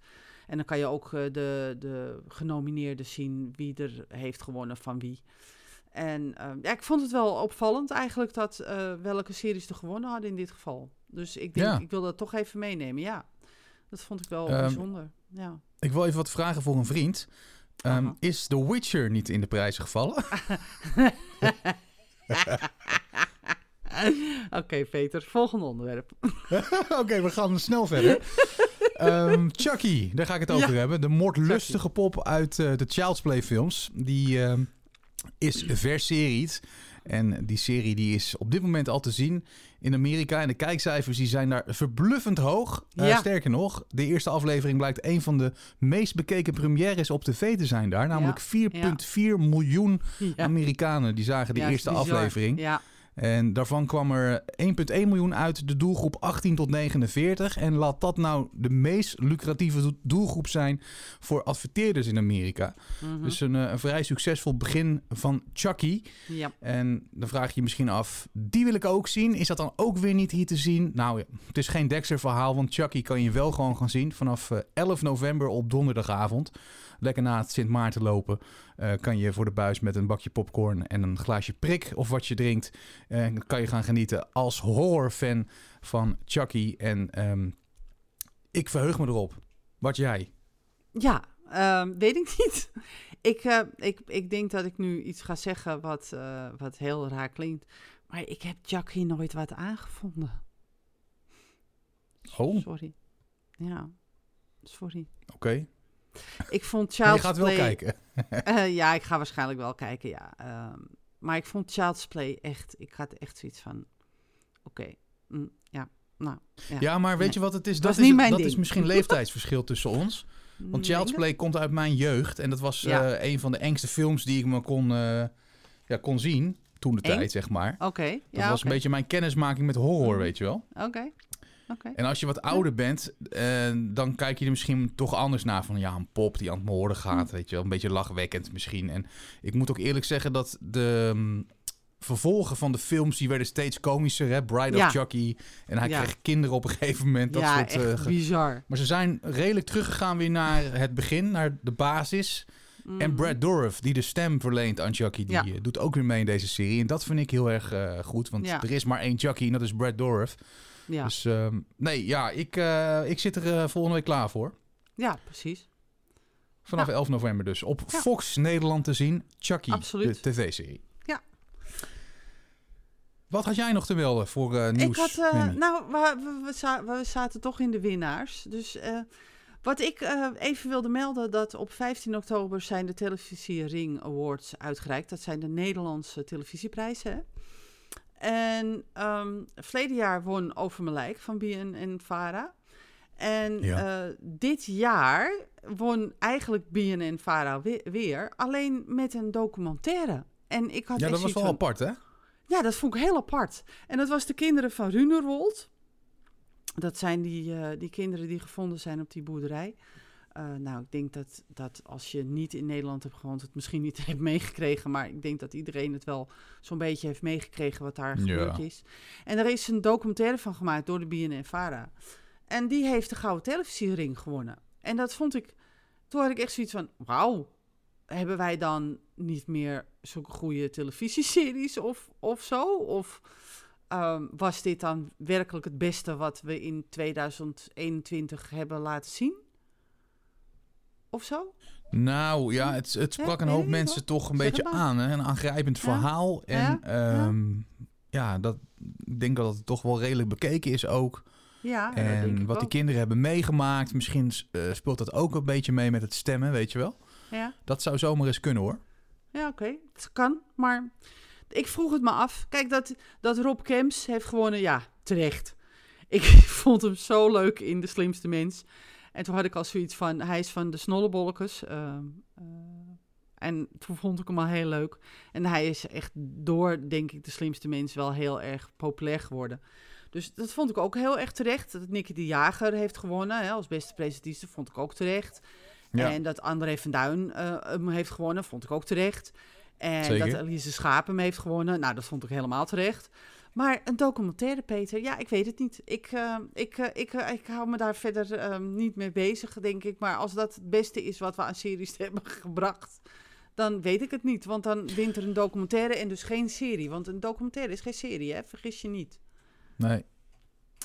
En dan kan je ook de, de genomineerden zien wie er heeft gewonnen van wie. En eh, ja, ik vond het wel opvallend eigenlijk dat eh, welke series er gewonnen hadden in dit geval. Dus ik denk, Ja. ik wil dat toch even meenemen. Ja, dat vond ik wel Ehm, bijzonder. Ja. Ik wil even wat vragen voor een vriend. Ehm, is The Witcher niet in de prijzen gevallen? Oké, Peter, volgende onderwerp. Oké, we gaan snel verder. Ehm, Chucky, daar ga ik het over Ja. hebben. De moordlustige pop uit eh, de Child's Play films. Die ehm, is verseried. En die serie die is op dit moment al te zien in Amerika. En de kijkcijfers die zijn daar verbluffend hoog. Eh, sterker nog, de eerste aflevering blijkt een van de meest bekeken premières op tv te zijn daar. Namelijk 4,4 miljoen. Amerikanen die zagen de eerste bizar. aflevering. Ja, En daarvan kwam er 1,1 miljoen uit de doelgroep 18 tot 49. En laat dat nou de meest lucratieve do- doelgroep zijn voor adverteerders in Amerika. mhm. Dus een, eh, een vrij succesvol begin van Chucky. ja. En dan vraag je je misschien af, die wil ik ook zien. Is dat dan ook weer niet hier te zien? Nou, het is geen Dexter verhaal, want Chucky kan je wel gewoon gaan zien. Vanaf eh, 11 november op donderdagavond. Lekker na het Sint Maarten lopen. Eh, kan je voor de buis met een bakje popcorn en een glaasje prik of wat je drinkt. eh, kan je gaan genieten als horrorfan van Chucky. En ehm, ik verheug me erop. Wat jij? Ja, ehm, weet ik niet. Ik, eh, ik, ik denk dat ik nu iets ga zeggen wat, wat heel raar klinkt. Maar ik heb Jackie nooit wat aangevonden. Oh, oké. Sorry. Ja, sorry. Maar Ik vond je Child's gaat wel Play... kijken. Eh, ja, ik ga waarschijnlijk wel kijken, ja. Ehm, maar ik vond Child's Play echt... Ik had echt zoiets van... Oké, mm, ja, nou... Ja, Ja, maar weet Nee. je wat het is? Dat, niet is, mijn dat ding. is misschien leeftijdsverschil tussen ons. Want Child's je? Play komt uit mijn jeugd. En dat was Ja. eh, een van de engste films die ik me kon, eh, ja, kon zien. Toen de tijd, zeg maar. Oké, Dat ja, was een beetje mijn kennismaking met horror, Mhm. weet je wel. Oké, En als je wat ouder bent, eh, dan kijk je er misschien toch anders naar. Van ja, een pop die aan het moorden gaat, Hm. weet je wel. Een beetje lachwekkend misschien. En ik moet ook eerlijk zeggen dat de mm, vervolgen van de films, die werden steeds komischer. Hè? Bride Ja. of Chucky. En hij Ja. kreeg kinderen op een gegeven moment. Dat ja, soort, eh, ge- bizar. maar ze zijn redelijk teruggegaan weer naar het begin, naar de basis. En Mhm. Brad Dourif, die de stem verleent aan Chucky, die Ja. eh, doet ook weer mee in deze serie. En dat vind ik heel erg goed, want Ja. er is maar één Chucky en dat is Brad Dourif. Ja, Dus ehm, nee, ja, ik, eh, ik zit er eh, volgende week klaar voor. ja precies. Vanaf Ja. 11 november dus. Op Ja. Fox Nederland te zien. Chucky, Absoluut. de tv-serie. Ja. Wat had jij nog te melden voor eh, nieuws? Ik had, nou, we, we, we za- we zaten toch in de winnaars. Dus wat ik even wilde melden, dat op 15 oktober zijn de Televisie Ring Awards uitgereikt. Dat zijn de Nederlandse televisieprijzen. hè. En ehm verleden jaar won Over mijn lijk van BN en Vara. En Ja. eh, dit jaar won eigenlijk BN en Vara we- weer, alleen met een documentaire. En ik had ja, dat was wel van, apart, hè? ja, dat vond ik heel apart. En dat was de kinderen van Runerwold. Dat zijn die, eh, die kinderen die gevonden zijn op die boerderij. Eh, nou, ik denk dat, dat als je niet in Nederland hebt gewoond, het misschien niet hebt meegekregen. Maar ik denk dat iedereen het wel zo'n beetje heeft meegekregen wat daar Ja. gebeurd is. En er is een documentaire van gemaakt door de BNN-Vara. En die heeft de Gouden Televisiering gewonnen. En dat vond ik... Toen had ik echt zoiets van, wauw, hebben wij dan niet meer zulke goede televisieseries of, of zo? Of ehm, was dit dan werkelijk het beste wat we in 2021 hebben laten zien? Of zo? Nou ja, het, het Ja, sprak een hoop mensen toch een Zeg beetje aan. Hè? Een aangrijpend verhaal. En Ja, ja, dat, ik denk dat het toch wel redelijk bekeken is ook. Ja, en wat die kinderen hebben meegemaakt. Misschien eh, speelt dat ook een beetje mee met het stemmen, weet je wel. Ja, Dat zou zomaar eens kunnen hoor. ja oké. Het kan, maar ik vroeg het me af. Kijk, dat, dat Rob Kemps heeft gewonnen, ja, terecht. Ik vond hem zo leuk in De Slimste Mens. En toen had ik al zoiets van, hij is van de Snollebollekes. ehm, eh, en toen vond ik hem al heel leuk. En hij is echt door, denk ik, De Slimste Mens wel heel erg populair geworden. Dus dat vond ik ook heel erg terecht. Dat Nicky de Jager heeft gewonnen hè, als beste presentiste, vond ik ook terecht. Ja. En dat André van Duin eh, hem heeft gewonnen, vond ik ook terecht. En Zeker. dat Elise Schaap hem heeft gewonnen, nou, dat vond ik helemaal terecht. Maar een documentaire, Peter, ja, ik weet het niet. Ik, eh, ik, eh, ik, eh, ik hou me daar verder eh, niet mee bezig, denk ik. Maar als dat het beste is wat we aan series hebben gebracht, dan weet ik het niet. Want dan wint er een documentaire en dus geen serie. Want een documentaire is geen serie, hè? vergis je niet. Nee,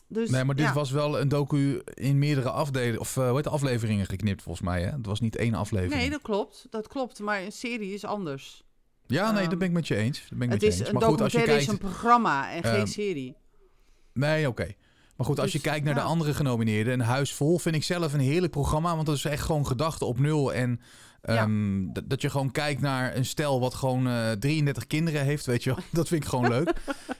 Dus, nee maar dit ja. was wel een docu in meerdere afdelen, of hoe heet afleveringen geknipt volgens mij. Hè? Het was niet één aflevering. Nee, dat klopt. Dat klopt. Maar een serie is anders. Ja, nee, dat ehm, ben ik met je eens. Dat ben ik Het met is je eens. een Maar goed, als je kijkt... is een programma en geen Ehm, serie. Nee, oké. Maar goed, als je Dus, kijkt naar de andere genomineerden, Een Huis Vol vind ik zelf een heerlijk programma. Want dat is echt gewoon gedachten op nul. En ehm, dat je gewoon kijkt naar een stel wat gewoon eh 33 kinderen heeft, weet je wel. Dat vind ik gewoon leuk.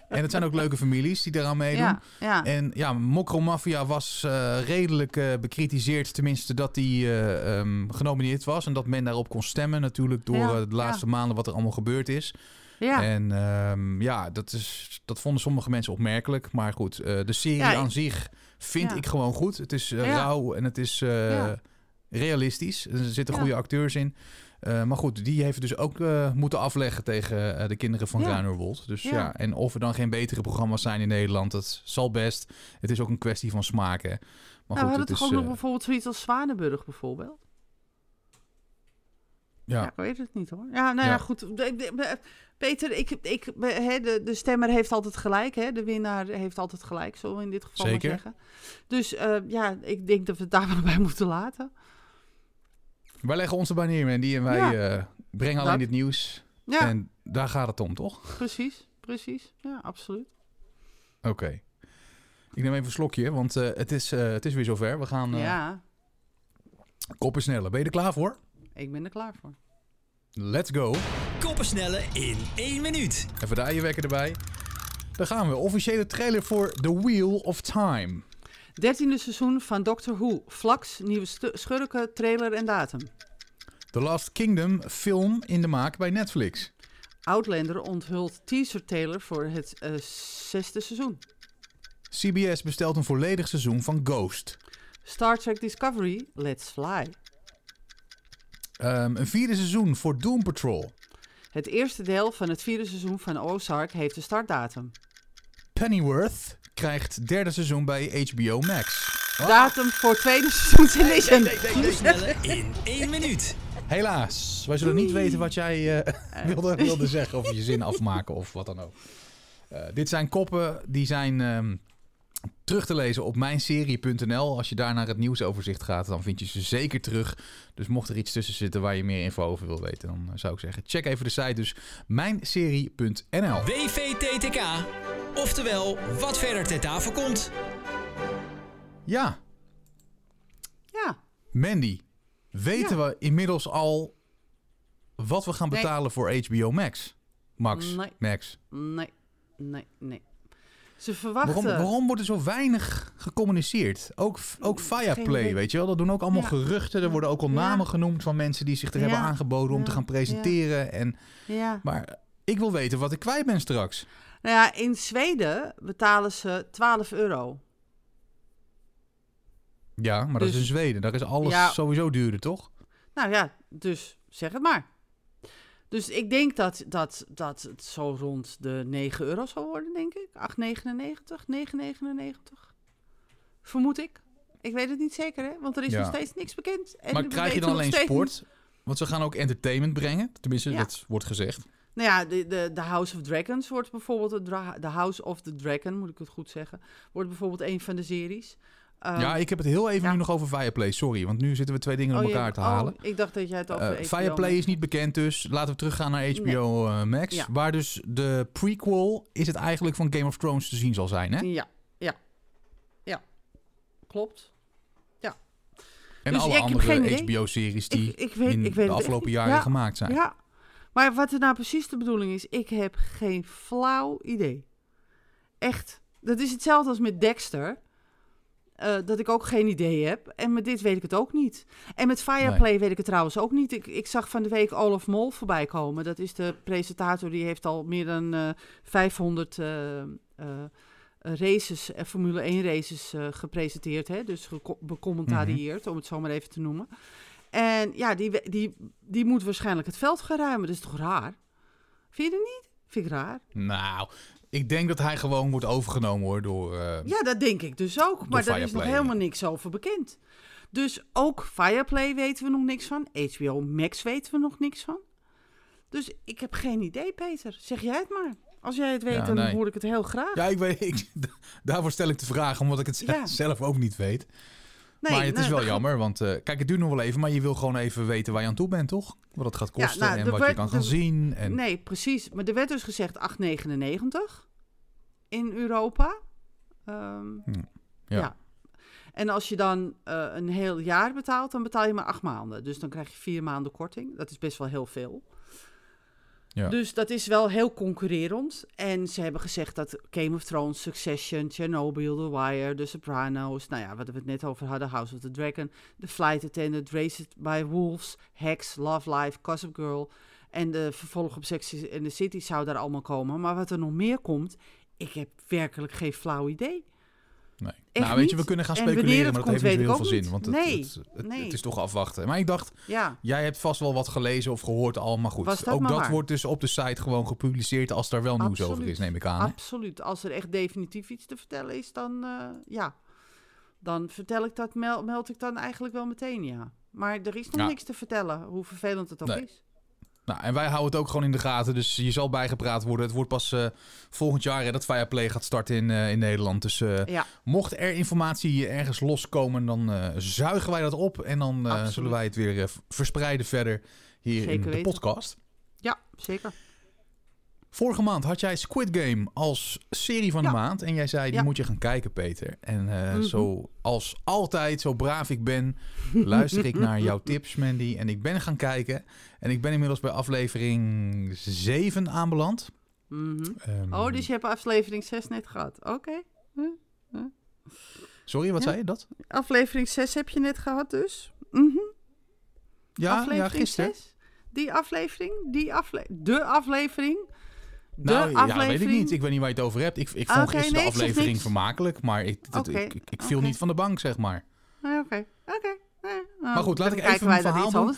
en het zijn ook leuke families die eraan meedoen. Ja, ja. En ja, Mokro Mafia was eh, redelijk eh, bekritiseerd. Tenminste, dat hij eh, ehm, genomineerd was. En dat men daarop kon stemmen natuurlijk door de laatste maanden wat er allemaal gebeurd is. ja. En ehm, ja, dat, is, dat vonden sommige mensen opmerkelijk. Maar goed, de serie aan zich vind ik gewoon goed. Het is rauw en het is. Realistisch. Er zitten Ja. goede acteurs in. Eh, maar goed, die heeft dus ook eh, moeten afleggen tegen eh, de kinderen van Ja. Ruinerwold. Dus ja. Ja. en of er dan geen betere programma's zijn in Nederland, dat zal best. Het is ook een kwestie van smaken. Maar nou, we goed, hadden het toch ook nog bijvoorbeeld zoiets als Zwanenburg bijvoorbeeld? Ja. ja. ik weet het niet hoor. Ja, nou ja, goed. Peter, ik, ik, hè, de, de stemmer heeft altijd gelijk. Hè? De winnaar heeft altijd gelijk, zullen we in dit geval Zeker. zeggen. Dus ja, ik denk dat we het daar maar bij moeten laten. Wij leggen ons erbij neer, Mandy. En wij Ja. eh, brengen alleen dit nieuws. Ja, En daar gaat het om, toch? precies. Precies. Ja, absoluut. Oké. Ik neem even een slokje, want eh, het, is, eh, het is weer zover. We gaan eh Ja, koppen sneller. Ben je er klaar voor? ik ben er klaar voor. Let's go. Koppensnellen in één minuut. Even de eierwekker erbij. Dan gaan we. Officiële trailer voor The Wheel of Time. Dertiende seizoen van Doctor Who. Vlaks, nieuwe schurken, trailer en datum. The Last Kingdom film in de maak bij Netflix. Outlander onthult teaser trailer voor het eh, zesde seizoen. CBS bestelt een volledig seizoen van Ghost. Star Trek Discovery, Let's Fly. Ehm, een vierde seizoen voor Doom Patrol. Het eerste deel van het vierde seizoen van Ozark heeft de startdatum. Pennyworth krijgt derde seizoen bij HBO Max. Datum voor tweede seizoen Koppensnellen in één minuut. Helaas, wij zullen niet weten wat jij eh, wilde, wilde zeggen of je zin afmaken of wat dan ook. Eh, dit zijn koppen die zijn ehm, terug te lezen op mijnserie.nl. Als je daar naar het nieuwsoverzicht gaat, dan vind je ze zeker terug. Dus mocht er iets tussen zitten waar je meer info over wil weten, dan eh, zou ik zeggen, check even de site. Dus mijnserie.nl. WVTTK. Oftewel, wat verder ter tafel komt. Ja, Ja, Mandy, weten Ja. we inmiddels al wat we gaan Nee. betalen voor HBO Max? Max, Nee. Max. nee, nee, nee. Ze verwachten... Waarom, waarom wordt er zo weinig gecommuniceerd? Ook, ook Viaplay, idee. weet je wel? Dat doen ook allemaal Ja. geruchten. Er worden ook al Ja. namen genoemd van mensen die zich er Ja. hebben aangeboden om te gaan presenteren. En, Ja. maar ik wil weten wat ik kwijt ben straks. Nou ja, in Zweden betalen ze 12 euro. Ja, maar dat is Dus- in Zweden. Daar is alles Ja. sowieso duurder, toch? Nou ja, dus zeg het maar. Dus ik denk dat, dat, dat het zo rond de 9 euro zal worden, denk ik. 8,99, 9,99. Vermoed ik. Ik weet het niet zeker, hè? Want er is Ja. nog steeds niks bekend. En maar krijg je dan alleen sport? Want ze gaan ook entertainment brengen. Tenminste, Ja. dat wordt gezegd. Nou ja, de, de, de House of Dragons wordt bijvoorbeeld... De, House of the Dragon, moet ik het goed zeggen... wordt bijvoorbeeld een van de series. Ehm, ja, ik heb het heel even ja. nu nog over Viaplay. Sorry, want nu zitten we twee dingen oh, door je- elkaar te oh, halen. ik dacht dat jij het over Viaplay Max is niet bekend, dus laten we teruggaan naar HBO eh, Max. Ja. Waar dus de prequel is het eigenlijk van Game of Thrones te zien zal zijn, hè? Ja, ja, ja. Klopt. En Dus alle andere. HBO-series die Ik, ik weet, in ik weet de afgelopen jaren ja, gemaakt zijn. Ja, maar wat er nou precies de bedoeling is, ik heb geen flauw idee. Echt. Dat is hetzelfde als met Dexter. eh, dat ik ook geen idee heb. En met dit weet ik het ook niet. En met Fireplay weet ik het trouwens ook niet. Ik, ik zag van de week Olaf Mol voorbij komen. Dat is de presentator die heeft al meer dan eh 500 eh, eh, races, eh, Formule 1 races eh, gepresenteerd. Hè? Dus geko- becommentarieerd, om het zo maar even te noemen. En ja, die, die, die moet waarschijnlijk het veld gaan ruimen. Dat is toch raar? Vind je het niet? Vind ik raar. Nou, ik denk dat hij gewoon wordt overgenomen hoor door... eh, Ja, dat denk ik dus ook. Maar daar is nog helemaal niks over bekend. Dus ook Fireplay weten we nog niks van. HBO Max weten we nog niks van. Dus ik heb geen idee, Peter. Zeg jij het maar. Als jij het weet, Ja, dan nee. hoor ik het heel graag. Ja, ik weet, ik, daarvoor stel ik de vraag, omdat ik het Ja. zelf ook niet weet. Nee, maar het is nou, wel jammer, want eh, kijk, het duurt nog wel even, maar je wil gewoon even weten waar je aan toe bent, toch? Wat het gaat Ja, kosten nou, en wat je kan gaan er- zien. En... Nee, precies. Maar er werd dus gezegd 8,99 in Europa. Ehm, Hm, ja. ja. En als je dan eh, een heel jaar betaalt, dan betaal je maar acht maanden. Dus dan krijg je vier maanden korting. Dat is best wel heel veel. Dus dat is wel heel concurrerend. En ze hebben gezegd dat Game of Thrones, Succession, Chernobyl, The Wire, The Sopranos, nou ja, wat we het net over hadden, House of the Dragon, The Flight Attendant, Raised by Wolves, Hex, Love Life, Gossip Girl en de vervolg op Sex in the City zou daar allemaal komen. Maar wat er nog meer komt, ik heb werkelijk geen flauw idee. Nee. Echt nou, weet je, we kunnen gaan speculeren, maar dat komt, heeft niet heel veel zin. Want het, Nee, het, het, nee. het is toch afwachten. Maar ik dacht, Ja, jij hebt vast wel wat gelezen of gehoord al, maar goed. Dat ook maar dat wordt dus op de site gewoon gepubliceerd als daar wel nieuws over is, neem ik aan. hè? absoluut. Als er echt definitief iets te vertellen is, dan eh, ja. Dan vertel ik dat, mel- meld ik dan eigenlijk wel meteen, ja. Maar er is nog Ja. niks te vertellen, hoe vervelend het ook Nee. is. Nou, en wij houden het ook gewoon in de gaten, dus je zal bijgepraat worden. Het wordt pas eh, volgend jaar hè, dat Fireplay gaat starten in, eh, in Nederland. Dus eh, Ja, mocht er informatie ergens loskomen, dan zuigen wij dat op. En dan zullen wij het weer verspreiden verder hier in de weten. podcast. ja zeker. Vorige maand had jij Squid Game als serie van de Ja. maand. En jij zei, die Ja. moet je gaan kijken, Peter. En eh Mhm. zoals altijd, zo braaf ik ben, luister ik naar jouw tips, Mandy. En ik ben gaan kijken. En ik ben inmiddels bij aflevering 7 aanbeland. Mhm. Ehm, Oh, dus je hebt aflevering 6 net gehad. Oké. Sorry, wat Ja. zei je? Dat? Aflevering 6 heb je net gehad dus. Mhm. Ja, ja aflevering gisteren. 6. Die aflevering, die afle de aflevering. De Nou, ja, aflevering. weet ik niet. Ik weet niet waar je het over hebt. Ik, ik vond Oké, gisteren nee, de aflevering vermakelijk, maar ik, dat- ik, ik, ik viel niet van de bank, zeg maar. Ah, Oké, oké. Eh, nou, Maar goed, laat ik even mijn verhaal naar.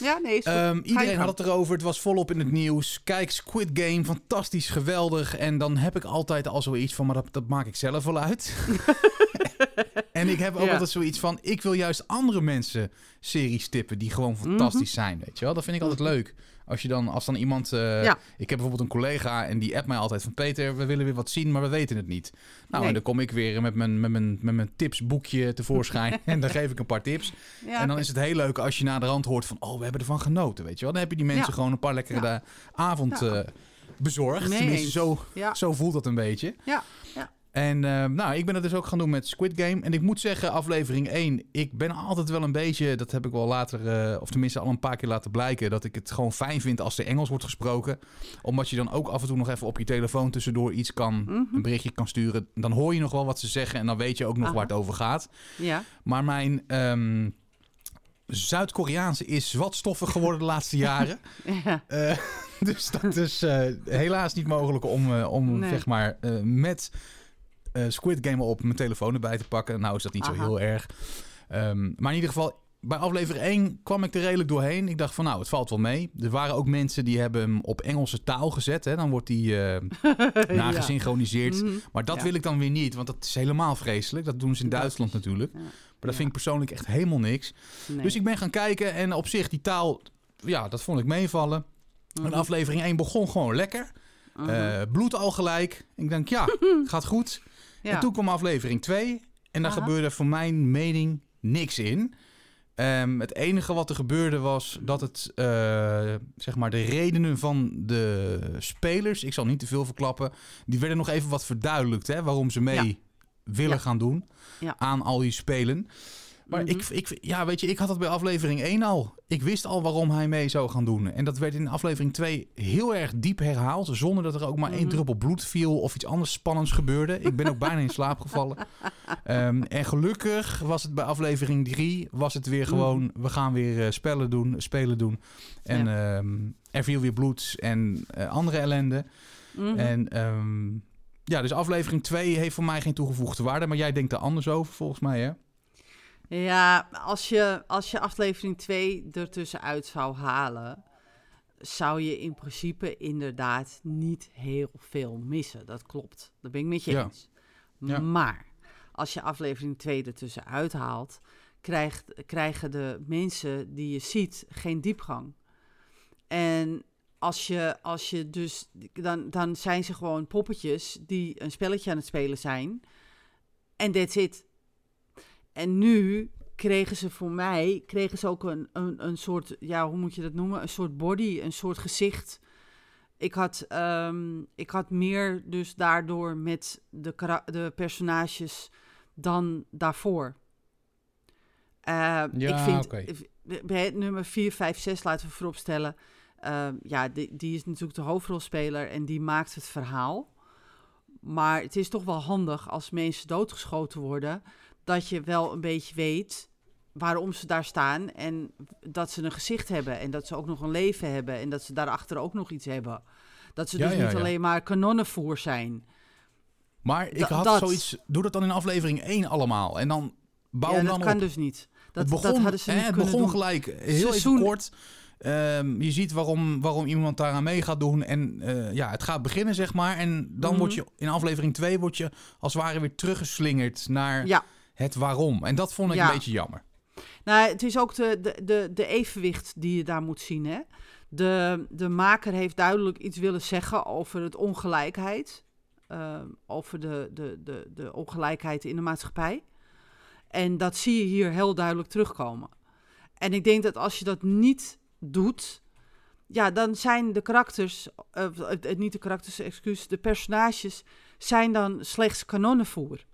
Ja, nee, je iedereen had het erover. Het was volop in het nieuws. Kijk, Squid Game, fantastisch, geweldig. En dan heb ik altijd al zoiets van, maar dat, dat maak ik zelf wel uit. en ik heb ook Ja. altijd zoiets van, ik wil juist andere mensen series tippen die gewoon fantastisch Mhm. zijn, weet je wel. Dat vind ik altijd leuk. Als je dan, als dan iemand. eh, Ja. Ik heb bijvoorbeeld een collega en die appt mij altijd van Peter, we willen weer wat zien, maar we weten het niet. Nou, Nee. en dan kom ik weer met mijn, met mijn, met mijn tipsboekje tevoorschijn en dan geef ik een paar tips. Ja, En dan is het heel leuk als je na de rand hoort van, oh, we hebben ervan genoten, weet je wel. Dan heb je die mensen Ja. gewoon een paar lekkere avond eh, bezorgd. Tenminste, eens. zo, ja. zo voelt dat een beetje. Ja, ja. En eh, nou, ik ben het dus ook gaan doen met Squid Game. En ik moet zeggen, aflevering 1, ik ben altijd wel een beetje, dat heb ik wel later, eh, of tenminste al een paar keer laten blijken, dat ik het gewoon fijn vind als er Engels wordt gesproken. Omdat je dan ook af en toe nog even op je telefoon tussendoor iets kan, Mhm. een berichtje kan sturen. Dan hoor je nog wel wat ze zeggen en dan weet je ook nog Aha. waar het over gaat. ja. Maar mijn ehm, Zuid-Koreaanse is wat stoffig geworden de laatste jaren. ja. Eh, dus dat is eh, helaas niet mogelijk om, om Nee. zeg maar, met Squid Game op mijn telefoon erbij te pakken. Nou is dat niet zo heel erg. Ehm, maar in ieder geval, bij aflevering 1 kwam ik er redelijk doorheen. Ik dacht van nou, het valt wel mee. Er waren ook mensen die hebben hem op Engelse taal gezet. Hè? Dan wordt die eh nagesynchroniseerd. Mhm. Maar dat Ja. wil ik dan weer niet, want dat is helemaal vreselijk. Dat doen ze in Dat Duitsland is- natuurlijk. Ja. Maar dat vind ik persoonlijk echt helemaal niks. Nee. Dus ik ben gaan kijken en op zich die taal, ja, dat vond ik meevallen. Mhm. En aflevering 1 begon gewoon lekker. Mhm. Eh, bloed al gelijk. Ik denk, ja, gaat goed. Ja. En toen kwam aflevering 2. En daar Aha. gebeurde voor mijn mening niks in. Ehm, het enige wat er gebeurde was dat het, eh, zeg maar, de redenen van de spelers, ik zal niet te veel verklappen, die werden nog even wat verduidelijkt, hè, waarom ze mee Ja. willen Ja. gaan doen aan al die spelen. Maar Mhm. ik, ik, ja, weet je, ik had dat bij aflevering 1 al. Ik wist al waarom hij mee zou gaan doen. En dat werd in aflevering 2 heel erg diep herhaald. Zonder dat er ook maar één Mhm. druppel bloed viel of iets anders spannends gebeurde. Ik ben ook bijna in slaap gevallen. Ehm, en gelukkig was het bij aflevering 3 was het weer Mhm. gewoon... We gaan weer eh, spellen doen, spelen doen. En ehm, er viel weer bloed en eh, andere ellende. En ehm, ja, dus aflevering 2 heeft voor mij geen toegevoegde waarde. Maar jij denkt er anders over volgens mij, hè? Ja, als je, als je aflevering 2 ertussenuit zou halen, zou je in principe inderdaad niet heel veel missen. Dat klopt. Dat ben ik met je Ja. eens. Ja. Maar als je aflevering 2 ertussen uithaalt, krijgt, krijgen de mensen die je ziet geen diepgang. En als je, als je dus, dan, dan zijn ze gewoon poppetjes die een spelletje aan het spelen zijn. En that's it. En nu kregen ze voor mij, kregen ze ook een, een, een soort, ja, hoe moet je dat noemen? Een soort body, een soort gezicht. Ik had, ehm, ik had meer dus daardoor met de, de personages dan daarvoor. Eh, ik Ja, vind, bij het nummer 4, 5, 6 laten we vooropstellen. ehm, ja, die, die is natuurlijk de hoofdrolspeler en die maakt het verhaal. Maar het is toch wel handig als mensen doodgeschoten worden, dat je wel een beetje weet waarom ze daar staan en dat ze een gezicht hebben en dat ze ook nog een leven hebben en dat ze daarachter ook nog iets hebben. Dat ze Ja, dus ja, niet ja. alleen maar kanonnenvoer zijn. Maar ik Da- had dat. zoiets... Doe dat dan in aflevering 1 allemaal. En dan bouw hem dat dan kan dus niet. Dat, het begon, dat hadden ze hè, niet het begon doen. gelijk heel Seizoen- even kort. Ehm, je ziet waarom, waarom iemand daaraan mee gaat doen. En eh, ja, het gaat beginnen, zeg maar. En dan Mhm. word je in aflevering 2 word je als het ware weer teruggeslingerd naar Ja, het waarom. En dat vond ik Ja. een beetje jammer. Nou, het is ook de, de, de, de evenwicht die je daar moet zien. Hè? De, de maker heeft duidelijk iets willen zeggen over het ongelijkheid. eh, over de, de, de, de ongelijkheid in de maatschappij. En dat zie je hier heel duidelijk terugkomen. En ik denk dat als je dat niet doet, ja, dan zijn de karakters, eh, niet de karakters, excuus, de personages zijn dan slechts kanonnenvoer.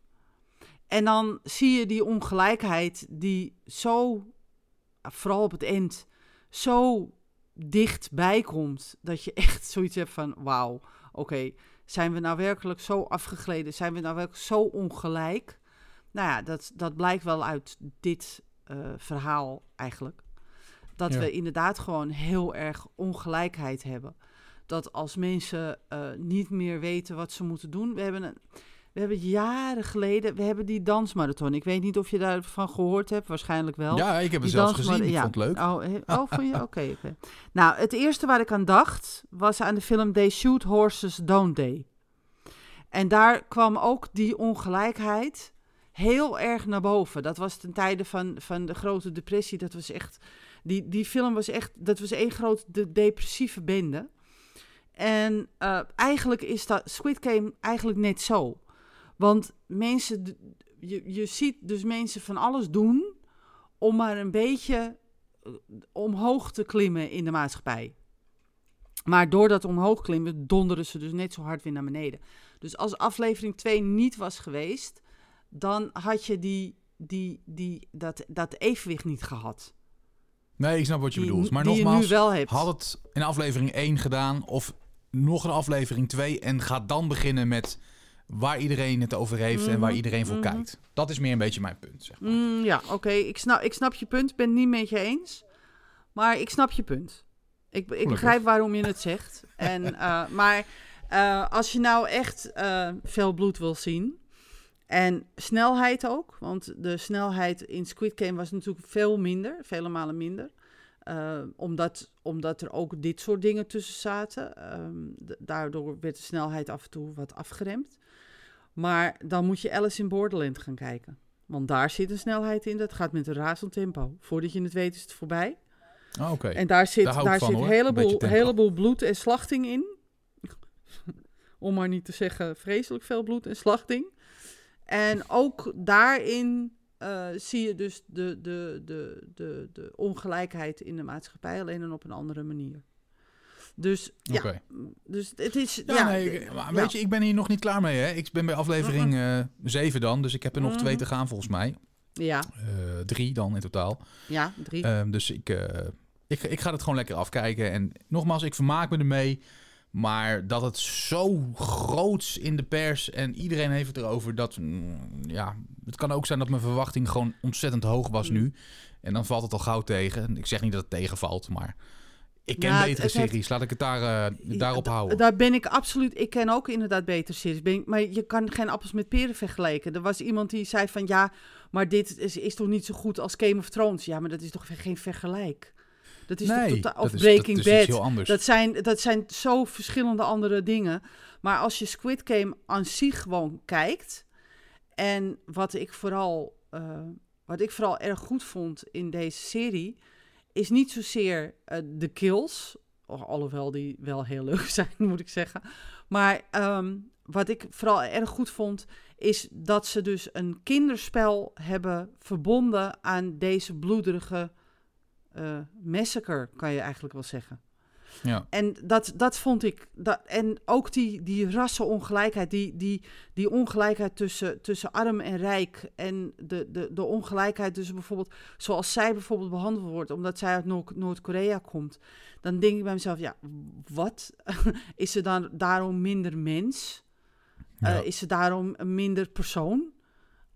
En dan zie je die ongelijkheid die zo, vooral op het eind, zo dichtbij komt. Dat je echt zoiets hebt van, wauw, oké, zijn we nou werkelijk zo afgegleden? Zijn we nou werkelijk zo ongelijk? Nou ja, dat, dat blijkt wel uit dit eh, verhaal eigenlijk. Dat Ja. we inderdaad gewoon heel erg ongelijkheid hebben. Dat als mensen eh, niet meer weten wat ze moeten doen. We hebben, een, we hebben jaren geleden, we hebben die dansmarathon. Ik weet niet of je daarvan gehoord hebt, waarschijnlijk wel. Ja, ik heb het zelfs gezien. Ik ja. vond het leuk. Oh, oh vond je? Oké. oké. Nou, het eerste waar ik aan dacht was aan de film They Shoot Horses, Don't They. En daar kwam ook die ongelijkheid heel erg naar boven. Dat was ten tijde van, van de grote depressie. Dat was echt Die, die film was echt, dat was één grote de depressieve bende. En eh, eigenlijk is dat Squid Game eigenlijk net zo. Want mensen, je, je ziet dus mensen van alles doen om maar een beetje eh, omhoog te klimmen in de maatschappij. Maar door dat omhoog klimmen donderen ze dus net zo hard weer naar beneden. Dus als aflevering 2 niet was geweest, dan had je die, die, die, dat, dat evenwicht niet gehad. Nee, ik snap wat je Die- bedoelt. Maar nogmaals, had het in aflevering 1 gedaan of nog een aflevering 2 en gaat dan beginnen met waar iedereen het over heeft en waar Mhm, iedereen voor mhm. kijkt. Dat is meer een beetje mijn punt. Zeg maar. Mm, ja, oké. Ik, snap, ik snap je punt. Ik ben het niet met je eens. Maar ik snap je punt. Ik, ik begrijp waarom je het zegt. En, eh, maar eh, als je nou echt eh, veel bloed wil zien. En snelheid ook. Want de snelheid in Squid Game was natuurlijk veel minder. Vele malen minder. Eh, omdat, omdat er ook dit soort dingen tussen zaten. Ehm, daardoor werd de snelheid af en toe wat afgeremd. Maar dan moet je Alice in Borderland gaan kijken. Want daar zit een snelheid in. Dat gaat met een razend tempo. Voordat je het weet is het voorbij. Ah, Oké. En daar zit, Daar van, zit hoor. een Een heleboel, tempo. heleboel bloed en slachting in. Om maar niet te zeggen vreselijk veel bloed en slachting. En ook daarin eh, zie je dus de, de, de, de, de ongelijkheid in de maatschappij, alleen dan op een andere manier. Dus ja, dus het is. Ja, Ja, nee, d- ik- maar ja. weet je, ik ben hier nog niet klaar mee. Hè? Ik ben bij aflevering eh 7 dan, dus ik heb er nog twee Mhm. te gaan volgens mij. Ja, Eh, drie dan in totaal. ja, drie. Ehm, dus ik, eh, ik, ik ga het gewoon lekker afkijken. En nogmaals, ik vermaak me ermee. Maar dat het zo groots in de pers en iedereen heeft het erover. Dat, mm, ja, het kan ook zijn dat mijn verwachting gewoon ontzettend hoog was nu. En dan valt het al gauw tegen. Ik zeg niet dat het tegenvalt, maar ik ken Ja, het- betere het series. Laat ik het daar, eh, daarop houden. Daar ben ik absoluut. Ik ken ook inderdaad beter series. Ben ik- maar je kan geen appels met peren vergelijken. Er was iemand die zei van ja, maar dit is, is toch niet zo goed als Game of Thrones? Ja, maar dat is toch geen vergelijk. Dat is nee, totaal. Of dat is, Breaking dat is Bad. heel anders. Dat zijn, dat zijn zo verschillende andere dingen. Maar als je Squid Game aan zich gewoon kijkt. En wat ik vooral, eh, wat ik vooral erg goed vond in deze serie. Is niet zozeer eh, de kills. al- Alhoewel die wel heel leuk zijn, moet ik zeggen. Maar ehm, wat ik vooral erg goed vond. Is dat ze dus een kinderspel hebben verbonden aan deze bloederige eh massacre, kan je eigenlijk wel zeggen. ja. En dat, dat vond ik. Dat, en ook die, die rassenongelijkheid, die, die, die ongelijkheid tussen, tussen arm en rijk. En de, de, de ongelijkheid tussen bijvoorbeeld, zoals zij bijvoorbeeld behandeld wordt, omdat zij uit Noord- Noord-Korea komt. Dan denk ik bij mezelf, ja, wat? Is ze dan daarom minder mens? Ja. Eh, is ze daarom een minder persoon?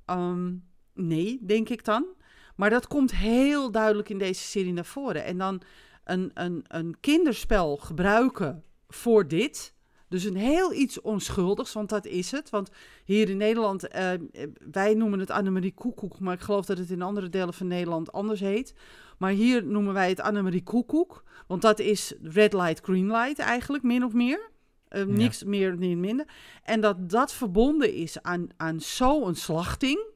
Ehm, nee, denk ik dan. Maar dat komt heel duidelijk in deze serie naar voren. En dan een, een, een kinderspel gebruiken voor dit. Dus een heel iets onschuldigs, want dat is het. Want hier in Nederland, eh, wij noemen het Annemarie Koekoek, maar ik geloof dat het in andere delen van Nederland anders heet. Maar hier noemen wij het Annemarie Koekoek, want dat is red light, green light eigenlijk, min of meer. Eh, Niks meer, niet minder. En dat dat verbonden is aan, aan zo'n slachting,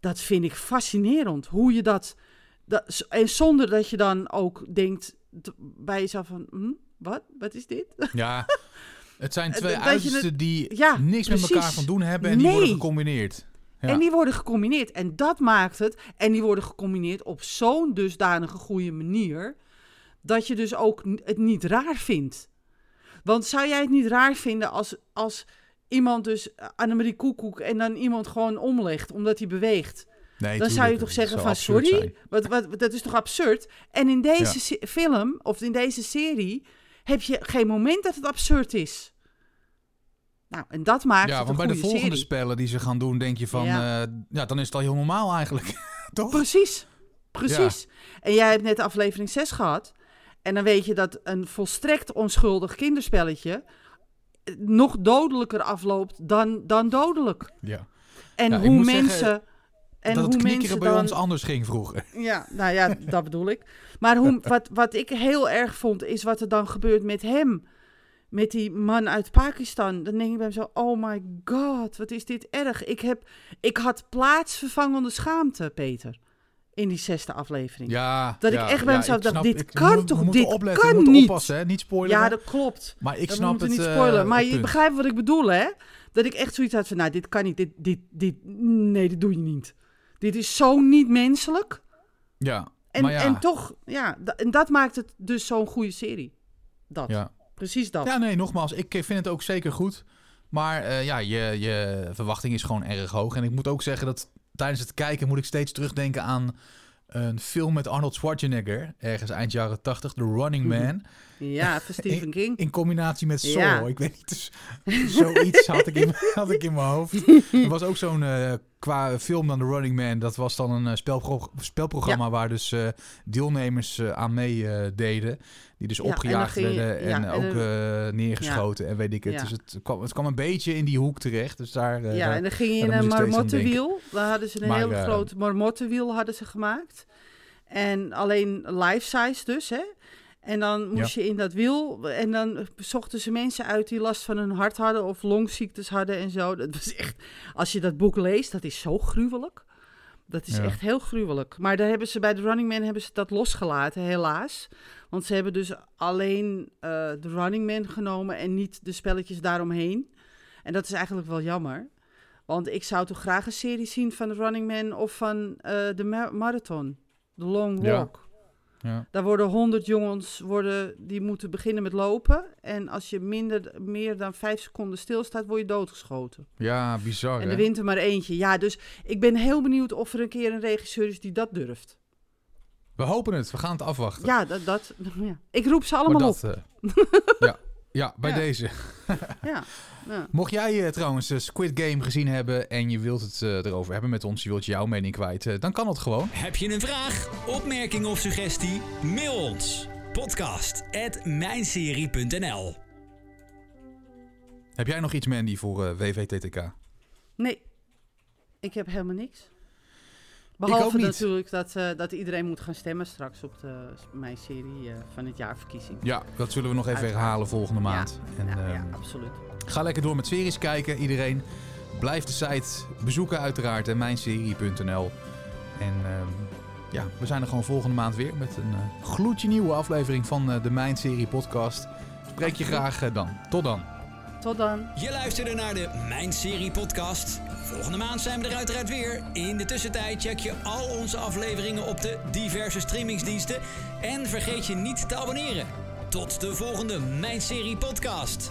dat vind ik fascinerend. Hoe je dat, dat... En zonder dat je dan ook denkt bij jezelf van... hm, wat? Wat is dit? Ja, het zijn Eh, twee uitersten die Ja, niks met elkaar van doen hebben en die worden gecombineerd. Ja. En die worden gecombineerd. En dat maakt het. En die worden gecombineerd op zo'n dusdanige goede manier. Dat je dus ook het niet raar vindt. Want zou jij het niet raar vinden als, als iemand dus eh, Annemarie Koekoek en dan iemand gewoon omlegt omdat hij beweegt? Nee, dan zou je toch zeggen van sorry, wat, wat, dat is toch absurd? En in deze Ja. film of in deze serie heb je geen moment dat het absurd is. Nou, en dat maakt Ja, het want bij de volgende serie. spellen die ze gaan doen, denk je van... Ja, Ja. ja dan is het al heel normaal eigenlijk. Toch? Precies, precies. En jij hebt net aflevering 6 gehad. En dan weet je dat een volstrekt onschuldig kinderspelletje eh, nog dodelijker afloopt dan, dan dodelijk. Ja. En Ja, hoe mensen. zeggen en dat hoe het knikkeren mensen bij dan, ons anders ging vroeger. Ja, nou ja, dat bedoel ik. Maar hoe, wat, wat ik heel erg vond, is wat er dan gebeurt met hem. Met die man uit Pakistan. Dan denk ik bij mezelf, oh my god, wat is dit erg. Ik, heb, ik had plaatsvervangende schaamte, Peter. In die zesde aflevering. Ja, Dat ik echt bij ja, mezelf dacht, dit ik- kan we- toch- we dit opletten, kan we niet. oppassen, hè? Niet spoileren. Ja, dat klopt. maar ik we snap het. niet eh, spoilen. maar je begrijpt wat ik bedoel, hè? Dat ik echt zoiets had van, nou, dit kan niet. Dit, dit, dit, nee, dit doe je niet. Dit is zo niet menselijk. Ja, En, maar ja. en toch, ja, en dat maakt het dus zo'n goede serie. Dat. ja. Precies dat. Ja, nee, nogmaals, ik vind het ook zeker goed. Maar eh, ja, je, je verwachting is gewoon erg hoog. En ik moet ook zeggen dat tijdens het kijken moet ik steeds terugdenken aan een film met Arnold Schwarzenegger. Ergens eind jaren 80, The Running Man. Ja, van Stephen King. In combinatie met. Ja. Ik weet niet, dus, zoiets had ik, in, had ik in mijn hoofd. Er was ook zo'n, eh, qua film dan The Running Man, dat was dan een eh, spelpro spelprogramma waar dus eh, deelnemers aan meededen. Die dus Ja, en opgejaagd ging je- werden en ja, en ook eh, neergeschoten en weet ik het. Dus het kwam, het kwam een beetje in die hoek terecht. Dus daar, eh, ja, daar- en dan ging je in een marmottenwiel. Daar hadden ze een Maar, heel eh, groot marmottenwiel hadden ze gemaakt. En alleen life size dus, hè. En dan moest je in dat wiel. En dan zochten ze mensen uit die last van hun hart hadden of longziektes hadden en zo. Dat was echt, als je dat boek leest, dat is zo gruwelijk. Dat is Ja. echt heel gruwelijk. Maar daar hebben ze bij The Running Man hebben ze dat losgelaten, helaas. Want ze hebben dus alleen eh The Running Man genomen en niet de spelletjes daaromheen. En dat is eigenlijk wel jammer. Want ik zou toch graag een serie zien van The Running Man of van eh, de ma- marathon. The Long Ja. Walk. ja. Daar worden honderd jongens, worden, die moeten beginnen met lopen. En als je minder, meer dan vijf seconden stilstaat, word je doodgeschoten. ja, bizar en er wint er maar eentje. Ja, dus ik ben heel benieuwd of er een keer een regisseur is die dat durft. We hopen het, we gaan het afwachten. Ja, dat, dat, ja. ik roep ze allemaal dat, op. eh, ja, ja, bij Ja. deze. Ja. Ja. Mocht jij eh, trouwens eh, Squid Game gezien hebben en je wilt het erover hebben met ons, je wilt jouw mening kwijt, dan kan dat gewoon. Heb je een vraag, opmerking of suggestie? Mail ons. Podcast at mijnserie.nl Heb jij nog iets, Mandy, voor WVTTK? Nee, ik heb helemaal niks. Ook Behalve niet. natuurlijk dat, eh, dat iedereen moet gaan stemmen straks op de, mijn serie eh, van het jaarverkiezing. Ja, dat zullen we nog even Uiteraard. herhalen volgende maand. En, ja, ja, ehm, absoluut. Ga lekker door met series kijken, iedereen. Blijf de site bezoeken uiteraard, en mijnserie.nl. En ehm, ja, we zijn er gewoon volgende maand weer met een eh, gloedje nieuwe aflevering van eh, de Mijn Serie podcast. Spreek je graag dan. Tot dan. Tot dan. Je luisterde naar de Mijn Serie podcast. Volgende maand zijn we er uiteraard weer. In de tussentijd check je al onze afleveringen op de diverse streamingsdiensten. En vergeet je niet te abonneren. Tot de volgende Mijn Serie podcast.